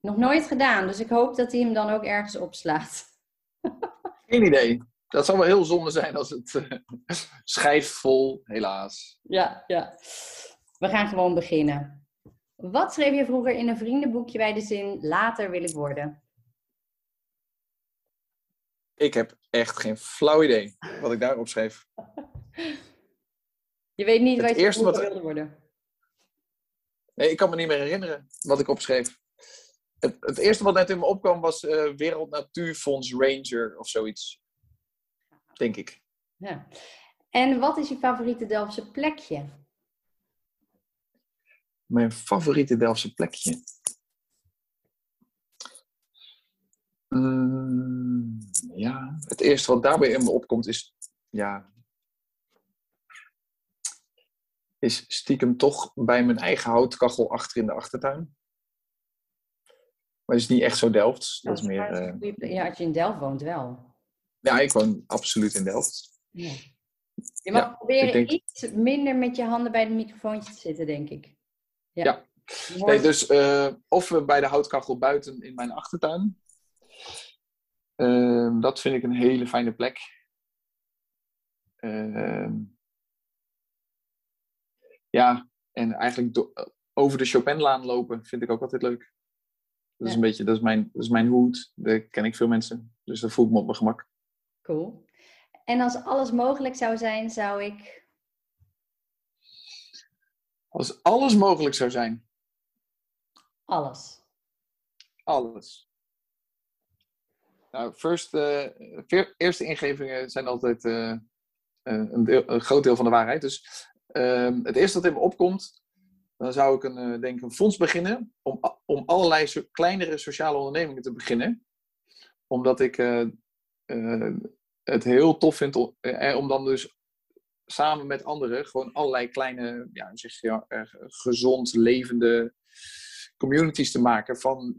Nog nooit gedaan, dus ik hoop dat hij hem dan ook ergens opslaat. Geen idee. Dat zou wel heel zonde zijn als het uh, schijft vol, helaas. Ja, ja. We gaan gewoon beginnen. Wat schreef je vroeger in een vriendenboekje bij de zin later wil ik worden? Ik heb echt geen flauw idee wat ik daarop schreef. Je weet niet wat je eerste wat... wilde worden? Nee, ik kan me niet meer herinneren wat ik opschreef. Het, het eerste wat net in me opkwam was uh, Wereld Natuurfonds Ranger of zoiets. Denk ik. Ja. En wat is je favoriete Delftse plekje? Mijn favoriete Delftse plekje? Mm, ja, het eerste wat daarbij in me opkomt is, ja, is stiekem toch bij mijn eigen houtkachel achter in de achtertuin. Maar het is niet echt zo Delft. Dat is meer, uh... Ja, als je in Delft woont wel. Ja, ik woon absoluut in Delft. Ja. Je mag proberen iets minder met je handen bij de microfoontje te zitten, denk ik. Ja. ja. Nee, dus uh, of bij de houtkachel buiten in mijn achtertuin. Uh, dat vind ik een hele fijne plek. Uh, ja, en eigenlijk over de Chopinlaan lopen vind ik ook altijd leuk. Dat is een beetje, dat is mijn, dat is mijn hoed. Daar ken ik veel mensen. Dus daar voel ik me op mijn gemak. Cool. En als alles mogelijk zou zijn, zou ik. Als alles mogelijk zou zijn. Alles. Alles. Nou, first, uh, eerste ingevingen zijn altijd uh, een, deel, een, groot deel van de waarheid. Dus uh, het eerste wat in me opkomt, dan zou ik een, denk een fonds beginnen om, om allerlei so kleinere sociale ondernemingen te beginnen. Omdat ik het heel tof vind om, om dan dus samen met anderen gewoon allerlei kleine, ja, zeg je, gezond, levende communities te maken van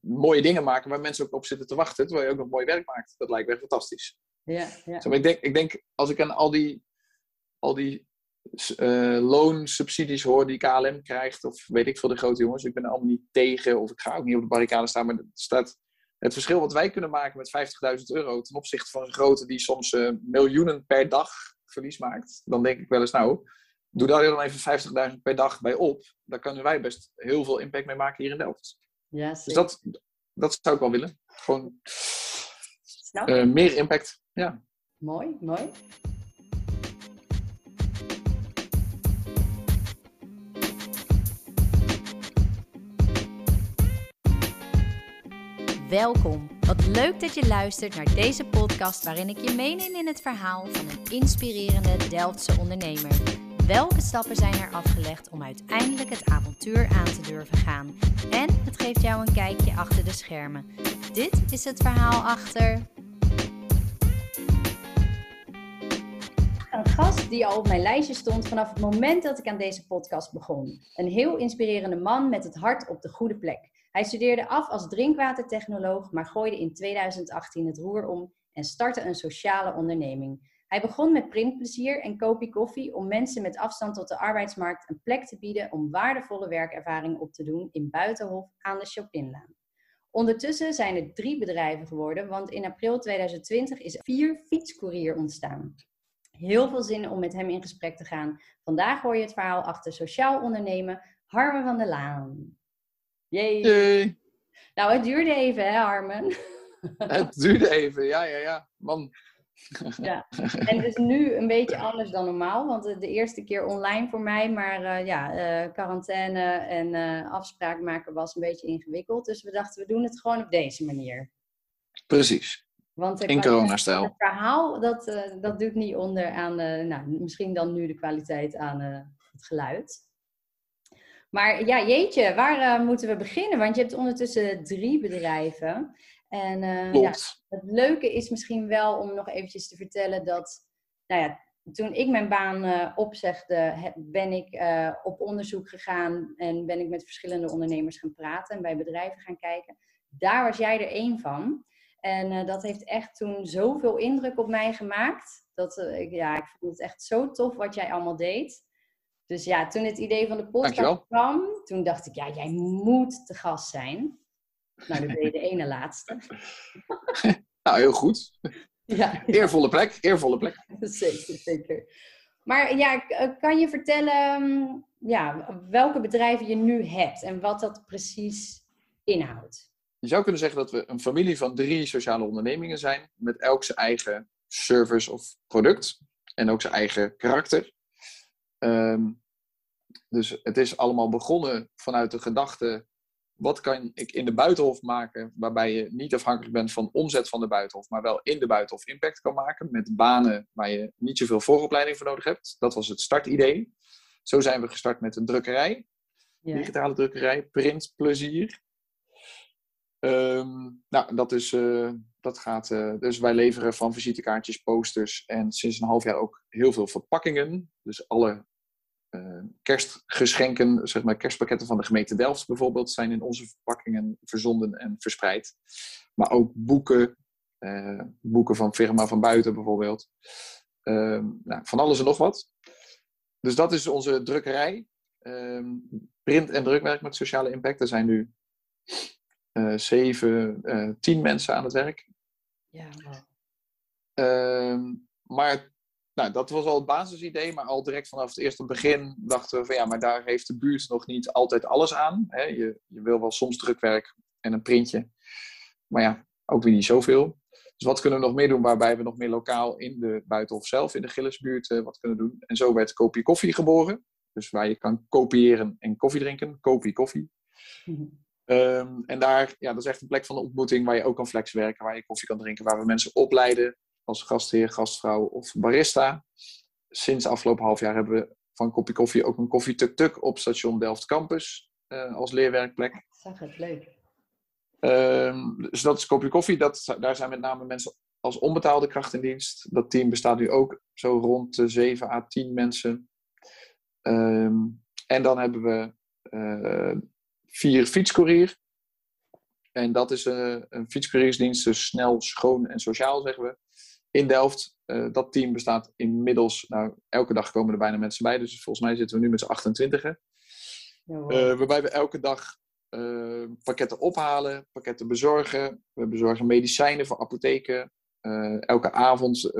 mooie dingen maken waar mensen ook op zitten te wachten, terwijl je ook nog mooi werk maakt. Dat lijkt me echt fantastisch. Ja, ja. Zo, ik, denk, ik denk, als ik aan al die, al die uh, loonsubsidies hoor die KLM krijgt, of weet ik veel de grote jongens, ik ben er allemaal niet tegen, of ik ga ook niet op de barricade staan, maar er staat het verschil wat wij kunnen maken met 50.000 euro ten opzichte van een grote die soms uh, miljoenen per dag verlies maakt, dan denk ik wel eens, nou, doe daar dan even 50.000 per dag bij op. Daar kunnen wij best heel veel impact mee maken hier in Delft. Ja, dus dat, dat zou ik wel willen. Gewoon uh, meer impact. Ja. Mooi, mooi. Welkom. Wat leuk dat je luistert naar deze podcast waarin ik je meeneem in het verhaal van een inspirerende Delftse ondernemer. Welke stappen zijn er afgelegd om uiteindelijk het avontuur aan te durven gaan? En het geeft jou een kijkje achter de schermen. Dit is het verhaal achter. Een gast die al op mijn lijstje stond vanaf het moment dat ik aan deze podcast begon. Een heel inspirerende man met het hart op de goede plek. Hij studeerde af als drinkwatertechnoloog, maar gooide in 2018 het roer om en startte een sociale onderneming. Hij begon met printplezier en kopie koffie om mensen met afstand tot de arbeidsmarkt een plek te bieden om waardevolle werkervaring op te doen in Buitenhof aan de Chopinlaan. Ondertussen zijn er drie bedrijven geworden, want in april 2020 is vier fietscourier ontstaan. Heel veel zin om met hem in gesprek te gaan. Vandaag hoor je het verhaal achter sociaal ondernemen Harmen van der Laan. Yay! Nou, het duurde even, hè, Harmen? Het duurde even, ja, ja, ja. Man, ja, en het is nu een beetje anders dan normaal, want de eerste keer online voor mij, maar uh, ja, uh, quarantaine en uh, afspraak maken was een beetje ingewikkeld. Dus we dachten, we doen het gewoon op deze manier. Precies. Want in coronastijl. Het verhaal, dat, dat doet niet onder aan, nou, misschien dan nu de kwaliteit aan het geluid. Maar ja, jeetje, waar moeten we beginnen? Want je hebt ondertussen drie bedrijven. En uh, ja, het leuke is misschien wel om nog eventjes te vertellen dat, nou ja, toen ik mijn baan uh, opzegde, ben ik op onderzoek gegaan en ben ik met verschillende ondernemers gaan praten en bij bedrijven gaan kijken. Daar was jij er één van. En dat heeft echt toen zoveel indruk op mij gemaakt. Dat ja, ik vond het echt zo tof wat jij allemaal deed. Dus ja, toen het idee van de podcast kwam, toen dacht ik, ja, jij moet te gast zijn. Nou, dan ben je de ene laatste. nou, heel goed. Ja. Eervolle plek, eervolle plek. Zeker, zeker. Maar ja, kan je vertellen mm, ja, welke bedrijven je nu hebt en wat dat precies inhoudt? Je zou kunnen zeggen dat we een familie van drie sociale ondernemingen zijn, met elk zijn eigen service of product en ook zijn eigen karakter. Ehm, dus het is allemaal begonnen vanuit de gedachte: wat kan ik in de buitenhof maken waarbij je niet afhankelijk bent van omzet van de buitenhof, maar wel in de buitenhof impact kan maken met banen waar je niet zoveel vooropleiding voor nodig hebt. Dat was het startidee. Zo zijn we gestart met een drukkerij, ja. digitale drukkerij, printplezier. Um, nou, dat, is, uh, dat gaat. Uh, dus wij leveren van visitekaartjes, posters en sinds een half jaar ook heel veel verpakkingen. Dus alle kerstgeschenken, zeg maar kerstpakketten van de gemeente Delft bijvoorbeeld, zijn in onze verpakkingen verzonden en verspreid. Maar ook boeken, boeken van firma van buiten bijvoorbeeld. Ehm, nou, van alles en nog wat. Dus dat is onze drukkerij. Ehm, print en drukwerk met sociale impact. Er zijn nu zeven, tien mensen aan het werk. Ja, uh, maar nou, dat was al het basisidee, maar al direct vanaf het eerste begin dachten we van ja, maar daar heeft de buurt nog niet altijd alles aan. Hè? Je, je wil wel soms drukwerk en een printje, maar ja, ook weer niet zoveel. Dus wat kunnen we nog meer doen waarbij we nog meer lokaal in de Buitenhof zelf, in de Gillisbuurt, uh, wat kunnen doen. En zo werd Kopie Koffie geboren. Dus waar je kan kopiëren en koffie drinken. Kopie Koffie. Mm Um, en daar, ja, dat is echt een plek van ontmoeting waar je ook kan flexwerken, waar je koffie kan drinken, waar we mensen opleiden als gastheer, gastvrouw of barista. Sinds afgelopen half jaar hebben we van Kopie Koffie ook een koffie tuk-tuk op station Delft Campus uh, als leerwerkplek. Zag het, leuk. Um, dus dat is Kopie Koffie. Dat, daar zijn met name mensen als onbetaalde kracht in dienst. Dat team bestaat nu ook zo rond de 7 à 10 mensen. Um, en dan hebben we uh, vier fietscourier. En dat is een, eh, een fietscouriersdienst, dus snel, schoon en sociaal, zeggen we. In Delft. Uh, dat team bestaat inmiddels, nou, elke dag komen er bijna mensen bij. Dus volgens mij zitten we nu met z'n 28. Uh, waarbij we elke dag uh, pakketten ophalen, pakketten bezorgen. We bezorgen medicijnen voor apotheken. elke avond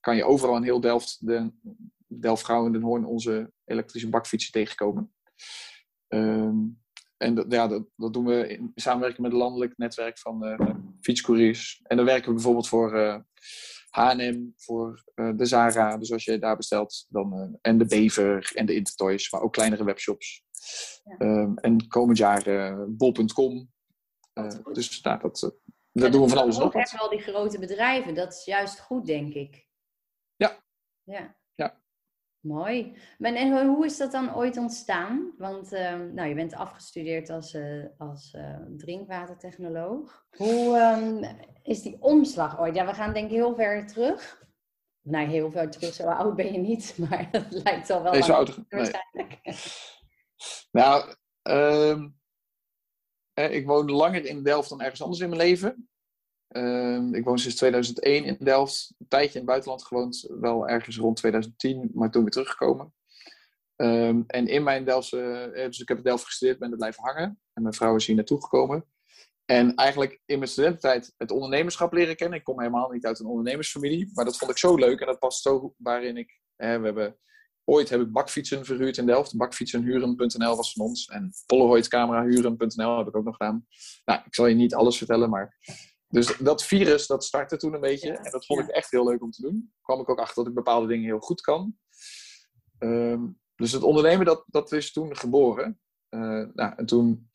kan je overal in heel Delft, de Delft en Den Hoorn, onze elektrische bakfietsen tegenkomen. Ehm, en dat, ja, dat, dat, doen we in samenwerking met het landelijk netwerk van fietscouriers. En dan werken we bijvoorbeeld voor H&M, voor uh, de Zara. Dus als je daar bestelt, dan, en de Bever en de Intertoys, maar ook kleinere webshops. Ja. Um, en komend jaar bol.com. dus nou, dat, dat doen we van alles nog wat. echt wel die grote bedrijven. Dat is juist goed, denk ik. Ja. Ja. Mooi. En hoe is dat dan ooit ontstaan? Want um, nou, je bent afgestudeerd als, uh, als uh, drinkwatertechnoloog. Hoe um, is die omslag ooit? Ja, we gaan denk ik heel ver terug. Nou, heel ver terug, zo oud ben je niet, maar dat lijkt al wel zo oud, waarschijnlijk. Nee. nou, um, ik woonde langer in Delft dan ergens anders in mijn leven. Ehm, ik woon sinds 2001 in Delft. Een tijdje in het buitenland gewoond, wel ergens rond 2010, maar toen weer teruggekomen. Um, en in mijn Delftse, eh, dus ik heb in Delft gestudeerd, ben er blijven hangen. En mijn vrouw is hier naartoe gekomen. En eigenlijk in mijn studententijd het ondernemerschap leren kennen. Ik kom helemaal niet uit een ondernemersfamilie, maar dat vond ik zo leuk en dat past zo waarin ik. Hè, we hebben, ooit heb bakfietsen verhuurd in Delft. Bakfietsenhuren.nl was van ons. En Polaroid-camerahuren.nl heb ik ook nog gedaan. Nou, ik zal je niet alles vertellen, maar dus dat virus, dat startte toen een beetje. En dat vond ik echt heel leuk om te doen. kwam ik ook achter dat ik bepaalde dingen heel goed kan. Um, dus het ondernemen, dat, dat is toen geboren. Uh, nou, en toen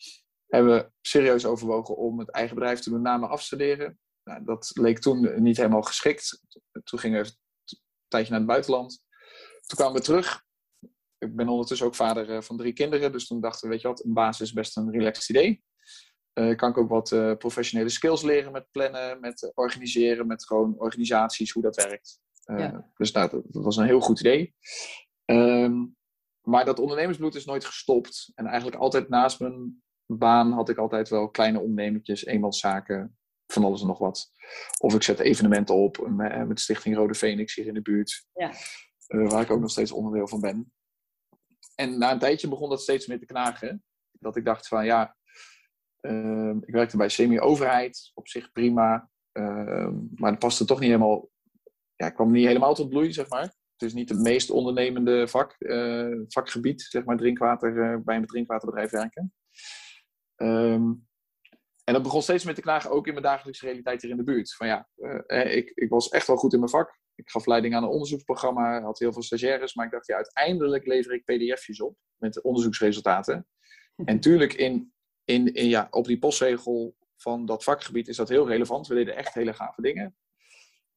hebben we serieus overwogen om het eigen bedrijf te doen na mijn afstuderen. Nou, dat leek toen niet helemaal geschikt. Toen gingen we een tijdje naar het buitenland. Toen kwamen we terug. Ik ben ondertussen ook vader eh, van drie kinderen. Dus toen dachten we, weet je wat, een basis is best een relaxed idee. Uh, kan ik ook wat uh, professionele skills leren met plannen, met organiseren, met gewoon organisaties, hoe dat werkt. Uh, ja. Dus nou, dat, dat, was een heel goed idee. Um, maar dat ondernemersbloed is nooit gestopt. En eigenlijk altijd naast mijn baan had ik altijd wel kleine ondernemertjes, eenmanszaken, van alles en nog wat. Of ik zet evenementen op met, met Stichting Rode Phoenix hier in de buurt. Ja. waar ik ook nog steeds onderdeel van ben. En na een tijdje begon dat steeds meer te knagen. Dat ik dacht van ja, Ehm, ik werkte bij semi-overheid, op zich prima. Ehm, maar het paste toch niet helemaal, ja, ik kwam niet helemaal tot bloei, zeg maar. Het is niet het meest ondernemende vak, eh, vakgebied, zeg maar, drinkwater, uh, bij een drinkwaterbedrijf werken. Ehm, en dat begon steeds met te knagen, ook in mijn dagelijkse realiteit hier in de buurt. Van ja, uh, ik, ik was echt wel goed in mijn vak. Ik gaf leiding aan een onderzoeksprogramma, had heel veel stagiaires, maar ik dacht, ja, uiteindelijk lever ik pdf'jes op met onderzoeksresultaten. En tuurlijk, in, ja, op die postregel van dat vakgebied is dat heel relevant. We deden echt hele gave dingen.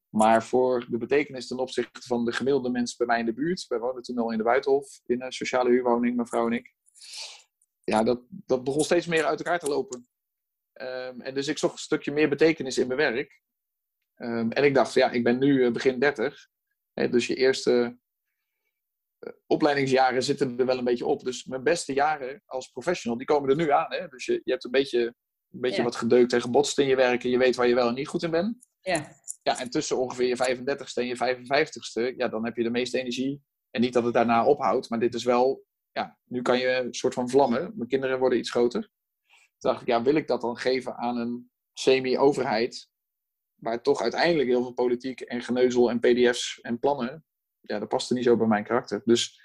Maar voor de betekenis ten opzichte van de gemiddelde mensen bij mij in de buurt, wij woonden toen al in de Buitenhof, in een sociale huurwoning, mevrouw en ik. Ja, dat, dat begon steeds meer uit elkaar te lopen. Um, en dus ik zocht een stukje meer betekenis in mijn werk. Um, en ik dacht, ja, ik ben nu begin 30. Hè, dus je eerste opleidingsjaren zitten er wel een beetje op. Dus mijn beste jaren als professional, die komen er nu aan. Hè? Dus je, je hebt een beetje, een beetje ja. wat gedeukt en gebotst in je werk. En je weet waar je wel en niet goed in bent. Ja. Ja, en tussen ongeveer je 35ste en je 55ste, ja, dan heb je de meeste energie. En niet dat het daarna ophoudt, maar dit is wel, ja, nu kan je een soort van vlammen. Mijn kinderen worden iets groter. Toen dacht ik, ja, wil ik dat dan geven aan een semi-overheid, waar toch uiteindelijk heel veel politiek en geneuzel en pdf's en plannen, ja, dat paste niet zo bij mijn karakter. Dus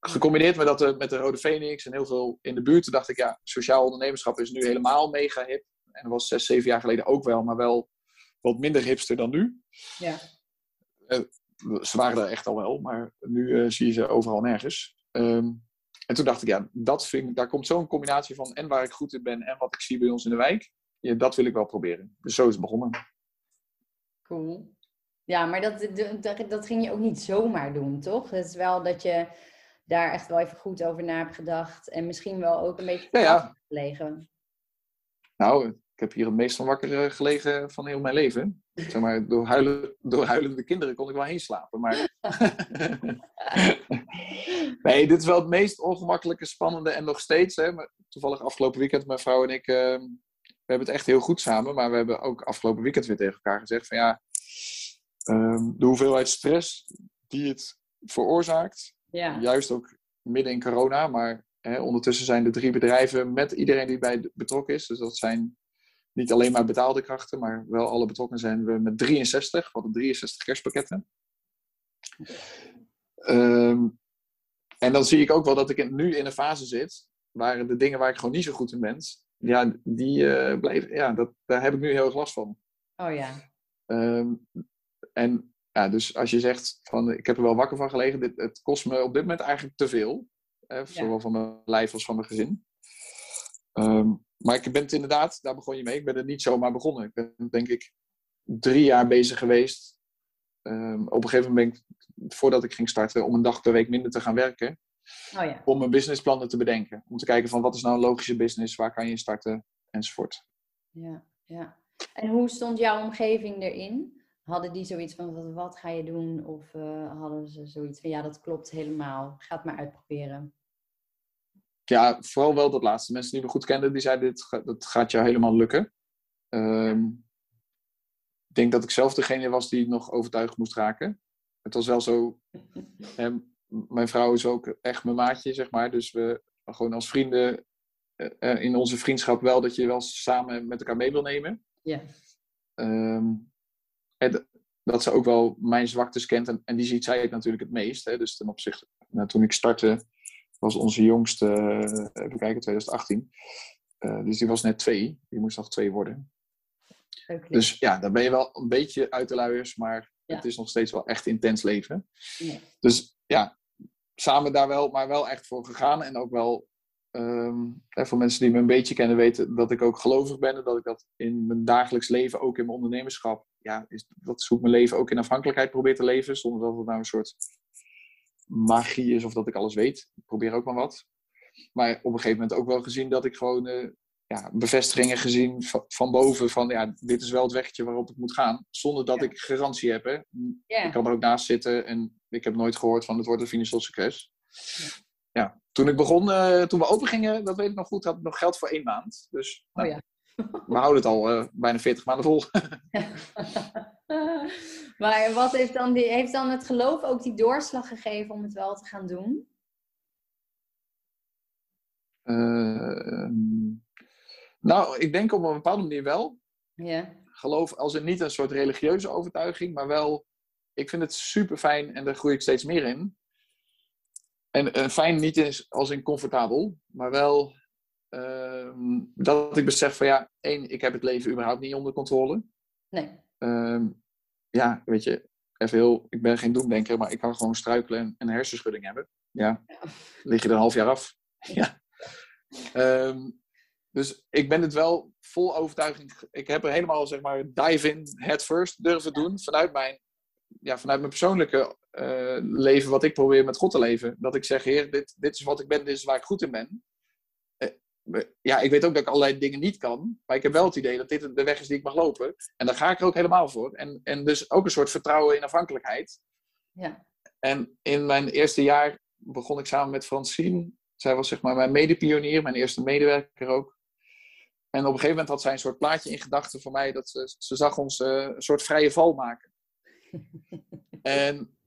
gecombineerd met, dat, met de Rode Phoenix en heel veel in de buurt, dacht ik, ja, sociaal ondernemerschap is nu helemaal mega hip. En dat was zes, zeven jaar geleden ook wel, maar wel wat minder hipster dan nu. Ja. Uh, ze waren er echt al wel, maar nu uh, zie je ze overal nergens. Um, en toen dacht ik, ja, dat vind, daar komt zo'n combinatie van en waar ik goed in ben en wat ik zie bij ons in de wijk. Ja, dat wil ik wel proberen. Dus zo is het begonnen. Cool. Ja, maar dat, dat, dat ging je ook niet zomaar doen, toch? Het is wel dat je daar echt wel even goed over na hebt gedacht. En misschien wel ook een beetje ja, ja. gelegen. Nou, ik heb hier het meest van wakker gelegen van heel mijn leven. Zeg maar, door, huilen, door huilende kinderen kon ik wel heen slapen. Maar... nee, dit is wel het meest ongemakkelijke, spannende en nog steeds. Hè, toevallig afgelopen weekend, mijn vrouw en ik, uh, we hebben het echt heel goed samen. Maar we hebben ook afgelopen weekend weer tegen elkaar gezegd van ja, uh, de hoeveelheid stress die het veroorzaakt. Ja. Juist ook midden in corona, maar hè, ondertussen zijn er drie bedrijven met iedereen die bij betrokken is. Dus dat zijn niet alleen maar betaalde krachten, maar wel alle betrokken zijn we met 63, wat 63 kerstpakketten. Um, en dan zie ik ook wel dat ik nu in een fase zit waar de dingen waar ik gewoon niet zo goed in ben, ja, die uh, blijven, ja, dat, daar heb ik nu heel erg last van. Oh ja. Um, en ja, dus als je zegt van ik heb er wel wakker van gelegen, dit, het kost me op dit moment eigenlijk te veel. Hè, zowel ja. van mijn lijf als van mijn gezin. Um, maar ik ben het inderdaad, daar begon je mee, ik ben er niet zomaar begonnen. Ik ben denk ik drie jaar bezig geweest. Um, op een gegeven moment ben ik, voordat ik ging starten, om een dag per week minder te gaan werken. Oh ja. Om mijn businessplannen te bedenken. Om te kijken van wat is nou een logische business, waar kan je starten, enzovoort. Ja, ja. En hoe stond jouw omgeving erin? Hadden die zoiets van, wat, wat ga je doen? Of uh, hadden ze zoiets van, ja, dat klopt helemaal. Ga het maar uitproberen. Ja, vooral wel dat laatste. Mensen die me goed kenden, die zeiden, dit, dat gaat jou helemaal lukken. Um, ik denk dat ik zelf degene was die nog overtuigd moest raken. Het was wel zo... Hè, mijn vrouw is ook echt mijn maatje, zeg maar. Dus we gewoon als vrienden uh, in onze vriendschap wel dat je wel samen met elkaar mee wil nemen. Ja. Um, en dat ze ook wel mijn zwaktes kent en, en die ziet zij het natuurlijk het meest. Hè. Dus ten opzichte, nou, toen ik startte, was onze jongste, uh, even kijken, 2018. Uh, dus die was net twee. Die moest nog twee worden. Okay. Dus ja, dan ben je wel een beetje uit de luiers, maar ja. het is nog steeds wel echt intens leven. Ja. Dus ja, samen daar wel, maar wel echt voor gegaan. En ook wel, um, voor mensen die me een beetje kennen, weten dat ik ook gelovig ben. En dat ik dat in mijn dagelijks leven, ook in mijn ondernemerschap, ja, is, dat is hoe ik mijn leven ook in afhankelijkheid probeer te leven. Zonder dat het nou een soort magie is of dat ik alles weet. Ik probeer ook maar wat. Maar op een gegeven moment ook wel gezien dat ik gewoon uh, ja, bevestigingen gezien van, van, boven van ja, dit is wel het wegje waarop ik moet gaan. Zonder dat ja. ik garantie heb. Hè. Ja. Ik kan er ook naast zitten en ik heb nooit gehoord van het wordt een financieel succes. Ja. Toen ik begon, uh, toen we open gingen, dat weet ik nog goed, had ik nog geld voor één maand. Dus oh, nou, we houden het al uh, bijna 40 maanden vol. maar wat heeft dan, die, heeft dan het geloof ook die doorslag gegeven om het wel te gaan doen? Uh, Nou, ik denk op een bepaalde manier wel. Geloof als in niet een soort religieuze overtuiging, maar wel, ik vind het super fijn en daar groei ik steeds meer in. En eh, fijn niet als in comfortabel, maar wel ehm, dat ik besef van ja, één, ik heb het leven überhaupt niet onder controle. Nee. Ehm, ja, weet je, even heel, ik ben geen doemdenker, maar ik kan gewoon struikelen en een hersenschudding hebben. Ja, Ja. lig je er een half jaar af. Ja. Ehm, dus ik ben het wel vol overtuiging. Ik heb er helemaal, zeg maar, dive in, head first durven doen. Vanuit mijn, ja, vanuit mijn persoonlijke eh, leven, wat ik probeer met God te leven. Dat ik zeg, Heer, dit, dit is wat ik ben, dit is waar ik goed in ben. Ja, ik weet ook dat ik allerlei dingen niet kan. Maar ik heb wel het idee dat dit de weg is die ik mag lopen. En daar ga ik er ook helemaal voor. En, en dus ook een soort vertrouwen in afhankelijkheid. Ja. En in mijn eerste jaar begon ik samen met Francine. Zij was zeg maar mijn medepionier, mijn eerste medewerker ook. En op een gegeven moment had zij een soort plaatje in gedachten voor mij. Dat ze, ze zag ons eh, een soort vrije val maken. en,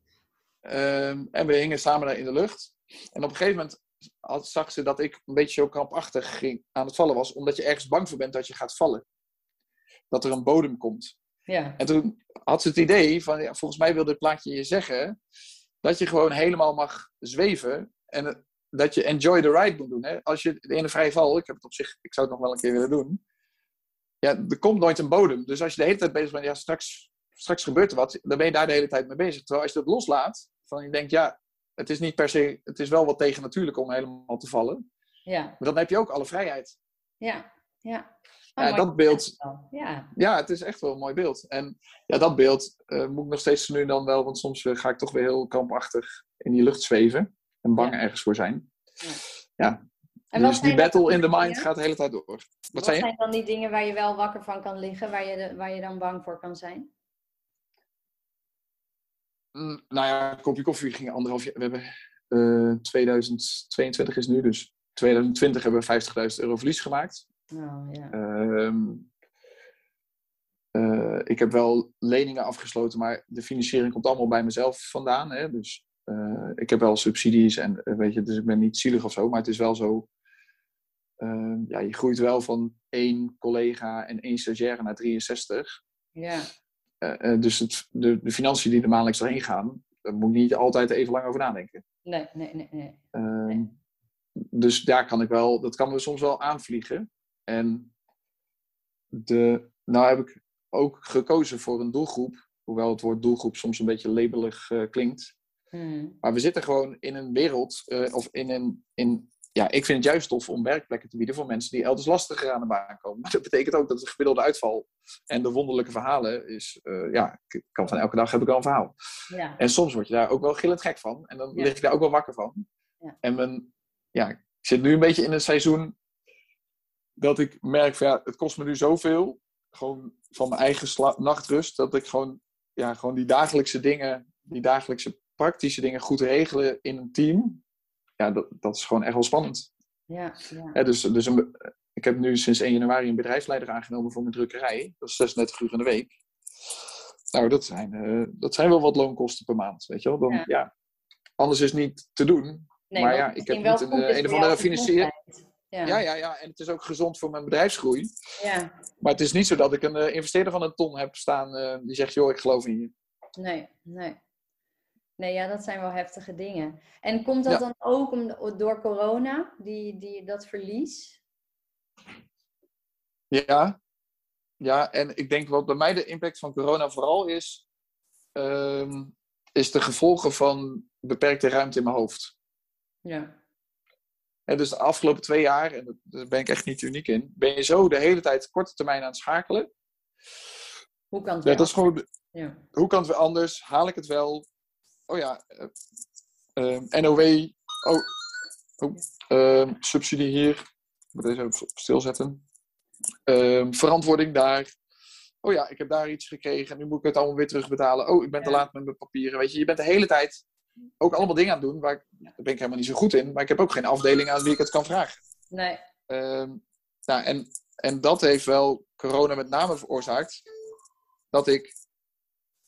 ehm, en we hingen samen daar in de lucht. En op een gegeven moment had, zag ze dat ik een beetje zo krampachtig ging, aan het vallen was. Omdat je ergens bang voor bent dat je gaat vallen. Dat er een bodem komt. Ja. En toen had ze het idee van, ja, volgens mij wil dit plaatje je zeggen dat je gewoon helemaal mag zweven en dat je enjoy the ride moet doen. Hè? Als je in een vrije val, ik heb het op zich, ik zou het nog wel een keer willen doen. Ja, er komt nooit een bodem. Dus als je de hele tijd bezig bent, ja, straks, straks gebeurt er wat, dan ben je daar de hele tijd mee bezig. Terwijl als je dat loslaat, van je denkt, ja, het is niet per se, het is wel wat tegennatuurlijk om helemaal te vallen. Ja. Maar dan heb je ook alle vrijheid. Ja. Ja. Oh, Ja, dat beeld. Ja. ja, het is echt wel een mooi beeld. En ja, dat beeld eh, moet ik nog steeds nu dan wel, want soms eh, ga ik toch weer heel kampachtig in die lucht zweven en bang Ja. ergens voor zijn. Ja. Ja, En wat dus die battle in the dingen- mind gaat de hele tijd door. Wat, zijn dan die dingen waar je wel wakker van kan liggen, waar je, de- waar je dan bang voor kan zijn? Nou ja, een kopje koffie ging anderhalf jaar. We hebben eh 2022 is nu, dus 2020 hebben we 50.000 euro verlies gemaakt. Oh, ja. Ehm, eh, ik heb wel leningen afgesloten, maar de financiering komt allemaal bij mezelf vandaan. Hè? Dus eh, ik heb wel subsidies en weet je, dus ik ben niet zielig of zo, maar het is wel zo. ehm, ja, je groeit wel van één collega en één stagiaire naar 63. ja. Eh, eh, dus het, de, de financiën die er maandelijks doorheen gaan, daar moet ik niet altijd even lang over nadenken. Nee, nee, nee, nee. Ehm, Dus daar kan ik wel, dat kan me soms wel aanvliegen. En de, nou heb ik ook gekozen voor een doelgroep, hoewel het woord doelgroep soms een beetje labelig eh, klinkt. Hmm. Maar we zitten gewoon in een wereld, of in een, in, ja, ik vind het juist tof om werkplekken te bieden voor mensen die elders lastiger aan de baan komen. Maar dat betekent ook dat de gemiddelde uitval en de wonderlijke verhalen is, eh, ja, ik kan van elke dag heb ik wel een verhaal. Ja. En soms word je daar ook wel gillend gek van. En dan Ja. lig ik daar ook wel wakker van. Ja. En mijn, ja, ik zit nu een beetje in een seizoen dat ik merk van ja, het kost me nu zoveel. Gewoon van mijn eigen nachtrust. Dat ik gewoon, ja, gewoon die dagelijkse dingen, die dagelijkse praktische dingen goed regelen in een team. Ja, dat, dat is gewoon echt wel spannend. Ja, ja. Dus, dus een, ik heb nu sinds 1 januari een bedrijfsleider aangenomen voor mijn drukkerij. Dat is 36 uur in de week. Nou, dat zijn, eh, dat zijn wel wat loonkosten per maand, weet je wel. Dan, Ja. ja. Anders is niet te doen. Nee, maar ja, ik heb niet een, goed eh, is een of voor andere jouw financier- gezondheid. Ja. Ja, ja, ja. En het is ook gezond voor mijn bedrijfsgroei. ja. Maar het is niet zo dat ik een eh, investeerder van een ton heb staan die zegt, joh, ik geloof in je. Nee, nee. Nee, ja, dat zijn wel heftige dingen. En komt dat Ja. dan ook om, door corona, die, die, dat verlies? Ja. Ja, en ik denk wat bij mij de impact van corona vooral is, ehm, is de gevolgen van beperkte ruimte in mijn hoofd. Ja. Hè, dus de afgelopen twee jaar, en daar ben ik echt niet uniek in, ben je zo de hele tijd korte termijn aan het schakelen. Hoe kan het Ja, dat is gewoon, Ja. hoe kan het weer anders? Haal ik het wel? Oh ja, eh, ehm, NOW, oh, oh, ehm, subsidie hier. Ik moet deze even stilzetten. Ehm, verantwoording daar. Oh ja, ik heb daar iets gekregen. Nu moet ik het allemaal weer terugbetalen. Oh, ik ben te laat met mijn papieren. Weet je, je bent de hele tijd ook allemaal dingen aan het doen. Waar ik, daar ben ik helemaal niet zo goed in. Maar ik heb ook geen afdeling aan wie ik het kan vragen. Nee. Nou, en, en dat heeft wel corona met name veroorzaakt dat ik.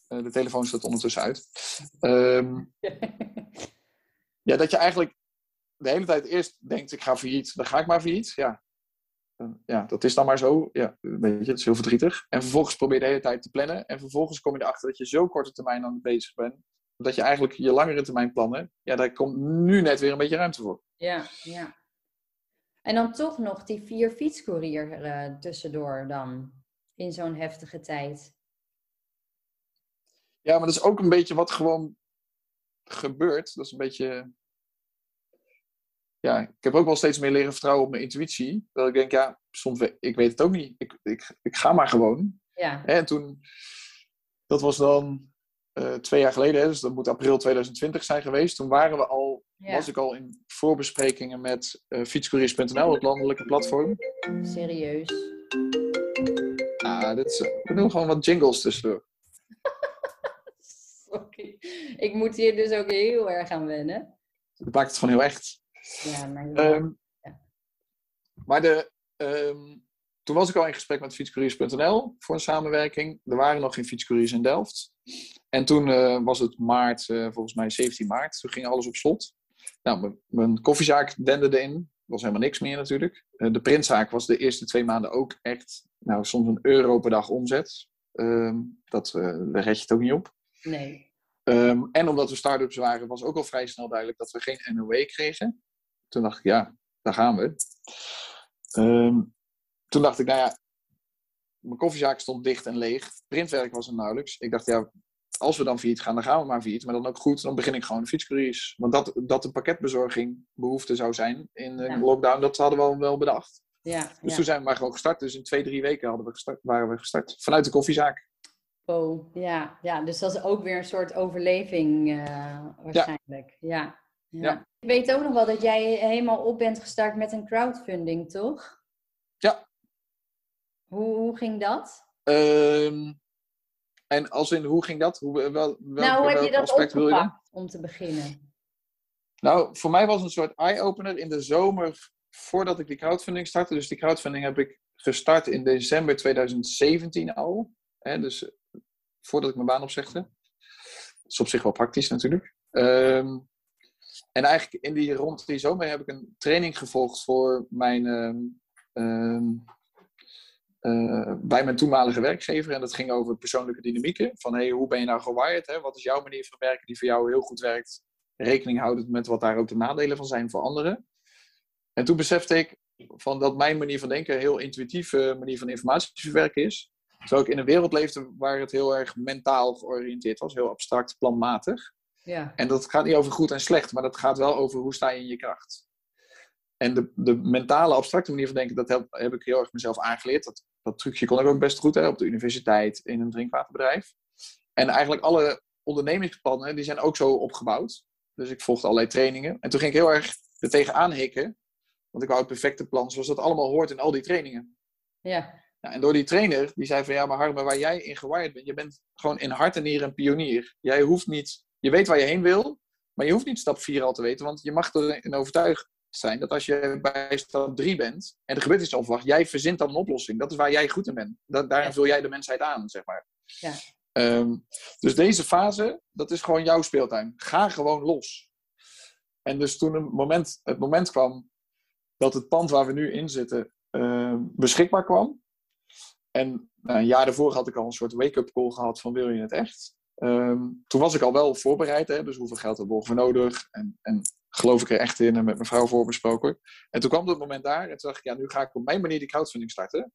Eh, de telefoon staat ondertussen uit. Ehm, ja, dat je eigenlijk de hele tijd eerst denkt: ik ga failliet, dan ga ik maar failliet. Ja. ja, dat is dan maar zo. Ja, weet je, het is heel verdrietig. En vervolgens probeer je de hele tijd te plannen. En vervolgens kom je erachter dat je zo korte termijn aan bezig bent. Dat je eigenlijk je langere termijn plannen, ja, daar komt nu net weer een beetje ruimte voor. Ja, ja. En dan toch nog die vier fietscourier uh, tussendoor dan, in zo'n heftige tijd. Ja, maar dat is ook een beetje wat gewoon gebeurt. Dat is een beetje ja, ik heb ook wel steeds meer leren vertrouwen op mijn intuïtie. Dat ik denk, ja, soms, ik weet het ook niet. Ik, ik, ik ga maar gewoon. Ja. En toen, dat was dan uh, twee jaar geleden, dus dat moet april 2020 zijn geweest. Toen waren we al, ja. was ik al in voorbesprekingen met uh, fietscouriers.nl, het landelijke platform. Serieus? Ah, dit is, we doen gewoon wat jingles tussendoor. Sorry. Ik moet hier dus ook heel erg aan wennen. Dat maakt het gewoon heel echt. Ja, maar... Um, ja. Maar de, um, toen was ik al in gesprek met fietscouriers.nl voor een samenwerking. Er waren nog geen fietscouriers in Delft. En toen uh, was het maart, uh, volgens mij 17 maart. Toen ging alles op slot. Nou, mijn koffiezaak denderde in. Er was helemaal niks meer natuurlijk. Uh, de printzaak was de eerste twee maanden ook echt, nou, soms een euro per dag omzet. Um, dat red je het ook niet op. Nee. Um, en omdat we start-ups waren, was ook al vrij snel duidelijk dat we geen NOE kregen toen dacht ik, ja, daar gaan we. Um, toen dacht ik, nou ja, mijn koffiezaak stond dicht en leeg. Printwerk was er nauwelijks. Ik dacht, ja, als we dan fiets gaan, dan gaan we maar fiets. Maar dan ook goed, dan begin ik gewoon fietscouriers. Want dat, dat de pakketbezorging behoefte zou zijn in de ja. lockdown, dat hadden we al wel bedacht. Ja, dus ja. toen zijn we maar gewoon gestart. Dus in twee, drie weken hadden we gestart, waren we gestart. Vanuit de koffiezaak. Oh, ja. ja. Dus dat is ook weer een soort overleving uh, waarschijnlijk. ja. Ja. Ja. Ik weet ook nog wel dat jij helemaal op bent gestart met een crowdfunding, toch? Ja. Hoe, hoe ging dat? Um, en als in, hoe ging dat? Hoe, wel, wel, nou, hoe heb je dat opgepakt om te beginnen? Nou, voor mij was het een soort eye-opener in de zomer voordat ik die crowdfunding startte. Dus die crowdfunding heb ik gestart in december 2017 al. Hè, dus voordat ik mijn baan opzegde. Dat is op zich wel praktisch natuurlijk. Um, en eigenlijk in die, rond die zomer heb ik een training gevolgd voor mijn, uh, uh, bij mijn toenmalige werkgever. En dat ging over persoonlijke dynamieken. Van hey, hoe ben je nou gewired? Hè? Wat is jouw manier van werken die voor jou heel goed werkt? Rekening houdend met wat daar ook de nadelen van zijn voor anderen. En toen besefte ik van dat mijn manier van denken een heel intuïtieve manier van informatie verwerken is. Terwijl ik in een wereld leefde waar het heel erg mentaal georiënteerd was, heel abstract, planmatig. Ja. En dat gaat niet over goed en slecht, maar dat gaat wel over hoe sta je in je kracht. En de, de mentale, abstracte manier van denken, dat heb, heb ik heel erg mezelf aangeleerd. Dat, dat trucje kon ik ook best goed hè, op de universiteit, in een drinkwaterbedrijf. En eigenlijk alle ondernemingsplannen, die zijn ook zo opgebouwd. Dus ik volgde allerlei trainingen. En toen ging ik heel erg er tegenaan hikken. Want ik wou het perfecte plan, zoals dat allemaal hoort in al die trainingen. Ja. Nou, en door die trainer, die zei van ja, maar Harme, waar jij in gewired bent, je bent gewoon in hart en nieren een pionier. Jij hoeft niet je weet waar je heen wil, maar je hoeft niet stap 4 al te weten, want je mag erin overtuigd zijn dat als je bij stap 3 bent en er gebeurt iets onverwacht, jij verzint dan een oplossing. Dat is waar jij goed in bent. Dat, daarin vul jij de mensheid aan, zeg maar. Ja. Um, dus deze fase, dat is gewoon jouw speeltuin. Ga gewoon los. En dus toen een moment, het moment kwam dat het pand waar we nu in zitten uh, beschikbaar kwam. En nou, een jaar daarvoor had ik al een soort wake-up call gehad van wil je het echt? Um, toen was ik al wel voorbereid, hè, dus hoeveel geld hebben we voor nodig? En, en geloof ik er echt in en met mijn vrouw voorbesproken. En toen kwam het moment daar en toen dacht ik, ja, nu ga ik op mijn manier die crowdfunding starten.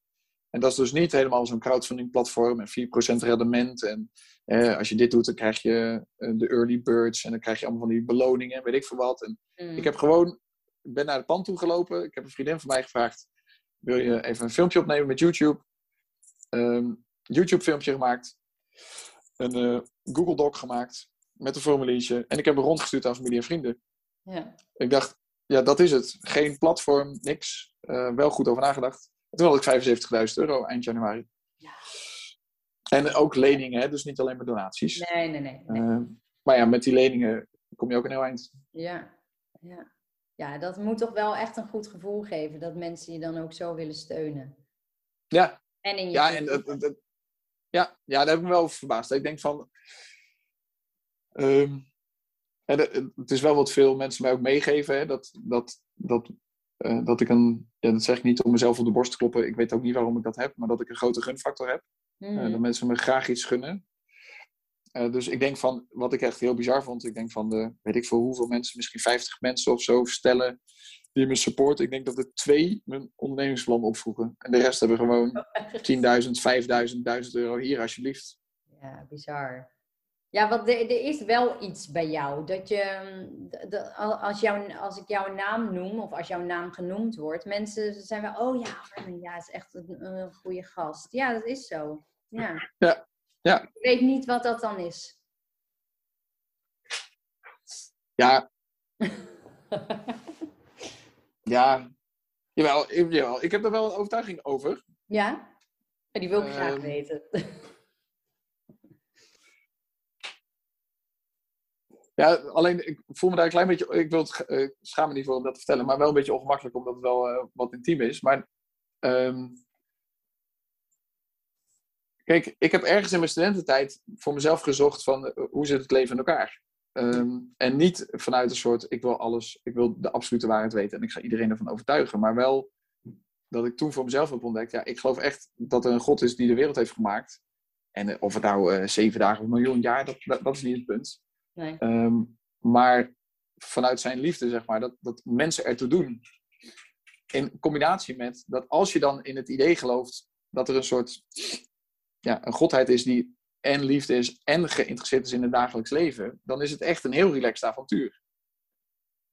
En dat is dus niet helemaal zo'n crowdfunding platform en 4% rendement. En eh, als je dit doet, dan krijg je uh, de early birds en dan krijg je allemaal van die beloningen, weet ik veel wat. En Mm. ik heb gewoon, ben naar het pand toe gelopen. Ik heb een vriendin van mij gevraagd, wil je even een filmpje opnemen met YouTube? Um, YouTube filmpje gemaakt een uh, Google Doc gemaakt met een formuliertje. En ik heb hem rondgestuurd aan familie en vrienden. Ja. Ik dacht, ja, dat is het. Geen platform, niks. Uh, wel goed over nagedacht. En toen had ik 75.000 euro eind januari. Ja. En ook leningen, hè? dus niet alleen maar donaties. Nee, nee, nee. nee. Uh, maar ja, met die leningen kom je ook een heel eind. Ja, ja. Ja, dat moet toch wel echt een goed gevoel geven. Dat mensen je dan ook zo willen steunen. Ja. En in je ja, en dat, dat, ja, ja, daar heb ik me wel over verbaasd. Ik denk van. Um, het is wel wat veel mensen mij ook meegeven. Hè, dat dat, dat eh, dat ik een, ja, dat zeg ik niet om mezelf op de borst te kloppen, ik weet ook niet waarom ik dat heb, maar dat ik een grote gunfactor heb. Mhm. dat mensen me graag iets gunnen. dus ik denk van, wat ik echt heel bizar vond, ik denk van de, weet ik veel hoeveel mensen, misschien 50 mensen of zo stellen die me supporten. Ik denk dat er twee mijn ondernemingsplan opvoegen. En de rest hebben gewoon 10.000, 5.000, 1000 euro hier alsjeblieft. Ja, bizar. Ja, want er, er is wel iets bij jou. Dat je, mm, de, als, jou, als ik jouw naam noem, of als jouw naam genoemd wordt, mensen zijn wel, oh ja, ja, is echt een, een goede gast. Ja, dat is zo. Ja. ja. ja. Ik weet niet wat dat dan is. Ja. ja. Jawel, jawel, ik heb er wel een overtuiging over. Ja? Die wil ik graag Ehm, weten. Ja, alleen ik voel me daar een klein beetje. Ik wil het uh, schaam me niet voor om dat te vertellen, maar wel een beetje ongemakkelijk omdat het wel uh, wat intiem is. Maar. Um, kijk, ik heb ergens in mijn studententijd voor mezelf gezocht van uh, hoe zit het leven in elkaar. Um, en niet vanuit een soort, ik wil alles, ik wil de absolute waarheid weten en ik ga iedereen ervan overtuigen. Maar wel dat ik toen voor mezelf heb ontdekt, ja, ik geloof echt dat er een God is die de wereld heeft gemaakt. En of het nou zeven dagen of een miljoen jaar, dat, dat, dat is niet het punt. Nee. Um, maar vanuit zijn liefde, zeg maar, dat, dat mensen ertoe doen. In combinatie met dat als je dan in het idee gelooft dat er een soort ja, een godheid is die en liefde is en geïnteresseerd is in het dagelijks leven, dan is het echt een heel relaxed avontuur.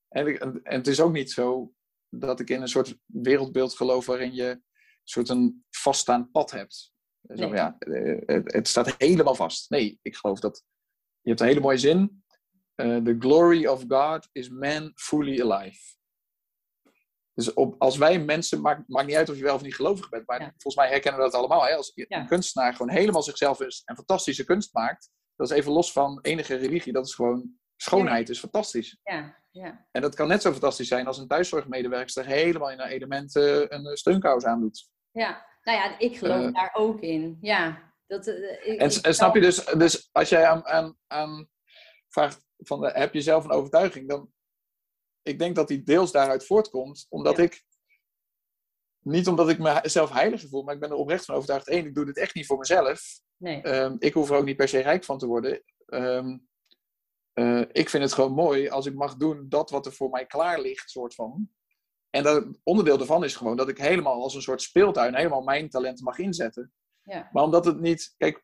En, en het is ook niet zo dat ik in een soort wereldbeeld geloof waarin je een soort een vaststaand pad hebt. Zo, Nee. ja, eh, het, het staat helemaal vast. Nee, ik geloof dat je hebt een hele mooie zin. Uh, the glory of God is man fully alive. Dus op, als wij mensen, maakt, maakt niet uit of je wel of niet gelovig bent, maar Ja. volgens mij herkennen we dat allemaal. Hè? Als Ja. een kunstenaar gewoon helemaal zichzelf is en fantastische kunst maakt, dat is even los van enige religie, dat is gewoon schoonheid, is fantastisch. Ja, ja. En dat kan net zo fantastisch zijn als een thuiszorgmedewerkster helemaal in haar element uh, een uh, steunkous aandoet. ja. Nou ja, ik geloof Eh. daar ook in. Ja. Dat, eh, ik, En, ik snap je dus, dus als jij aan, aan, aan vraagt van eh, heb je zelf een overtuiging, dan ik denk dat die deels daaruit voortkomt, omdat Ja. ik niet omdat ik mezelf heilig voel, maar ik ben er oprecht van overtuigd. één, ik doe dit echt niet voor mezelf. Nee. Ehm, ik hoef er ook niet per se rijk van te worden. Ehm, eh, ik vind het gewoon mooi als ik mag doen dat wat er voor mij klaar ligt, soort van. En dat, onderdeel daarvan is gewoon dat ik helemaal als een soort speeltuin helemaal mijn talenten mag inzetten. Ja. Maar omdat het niet, kijk,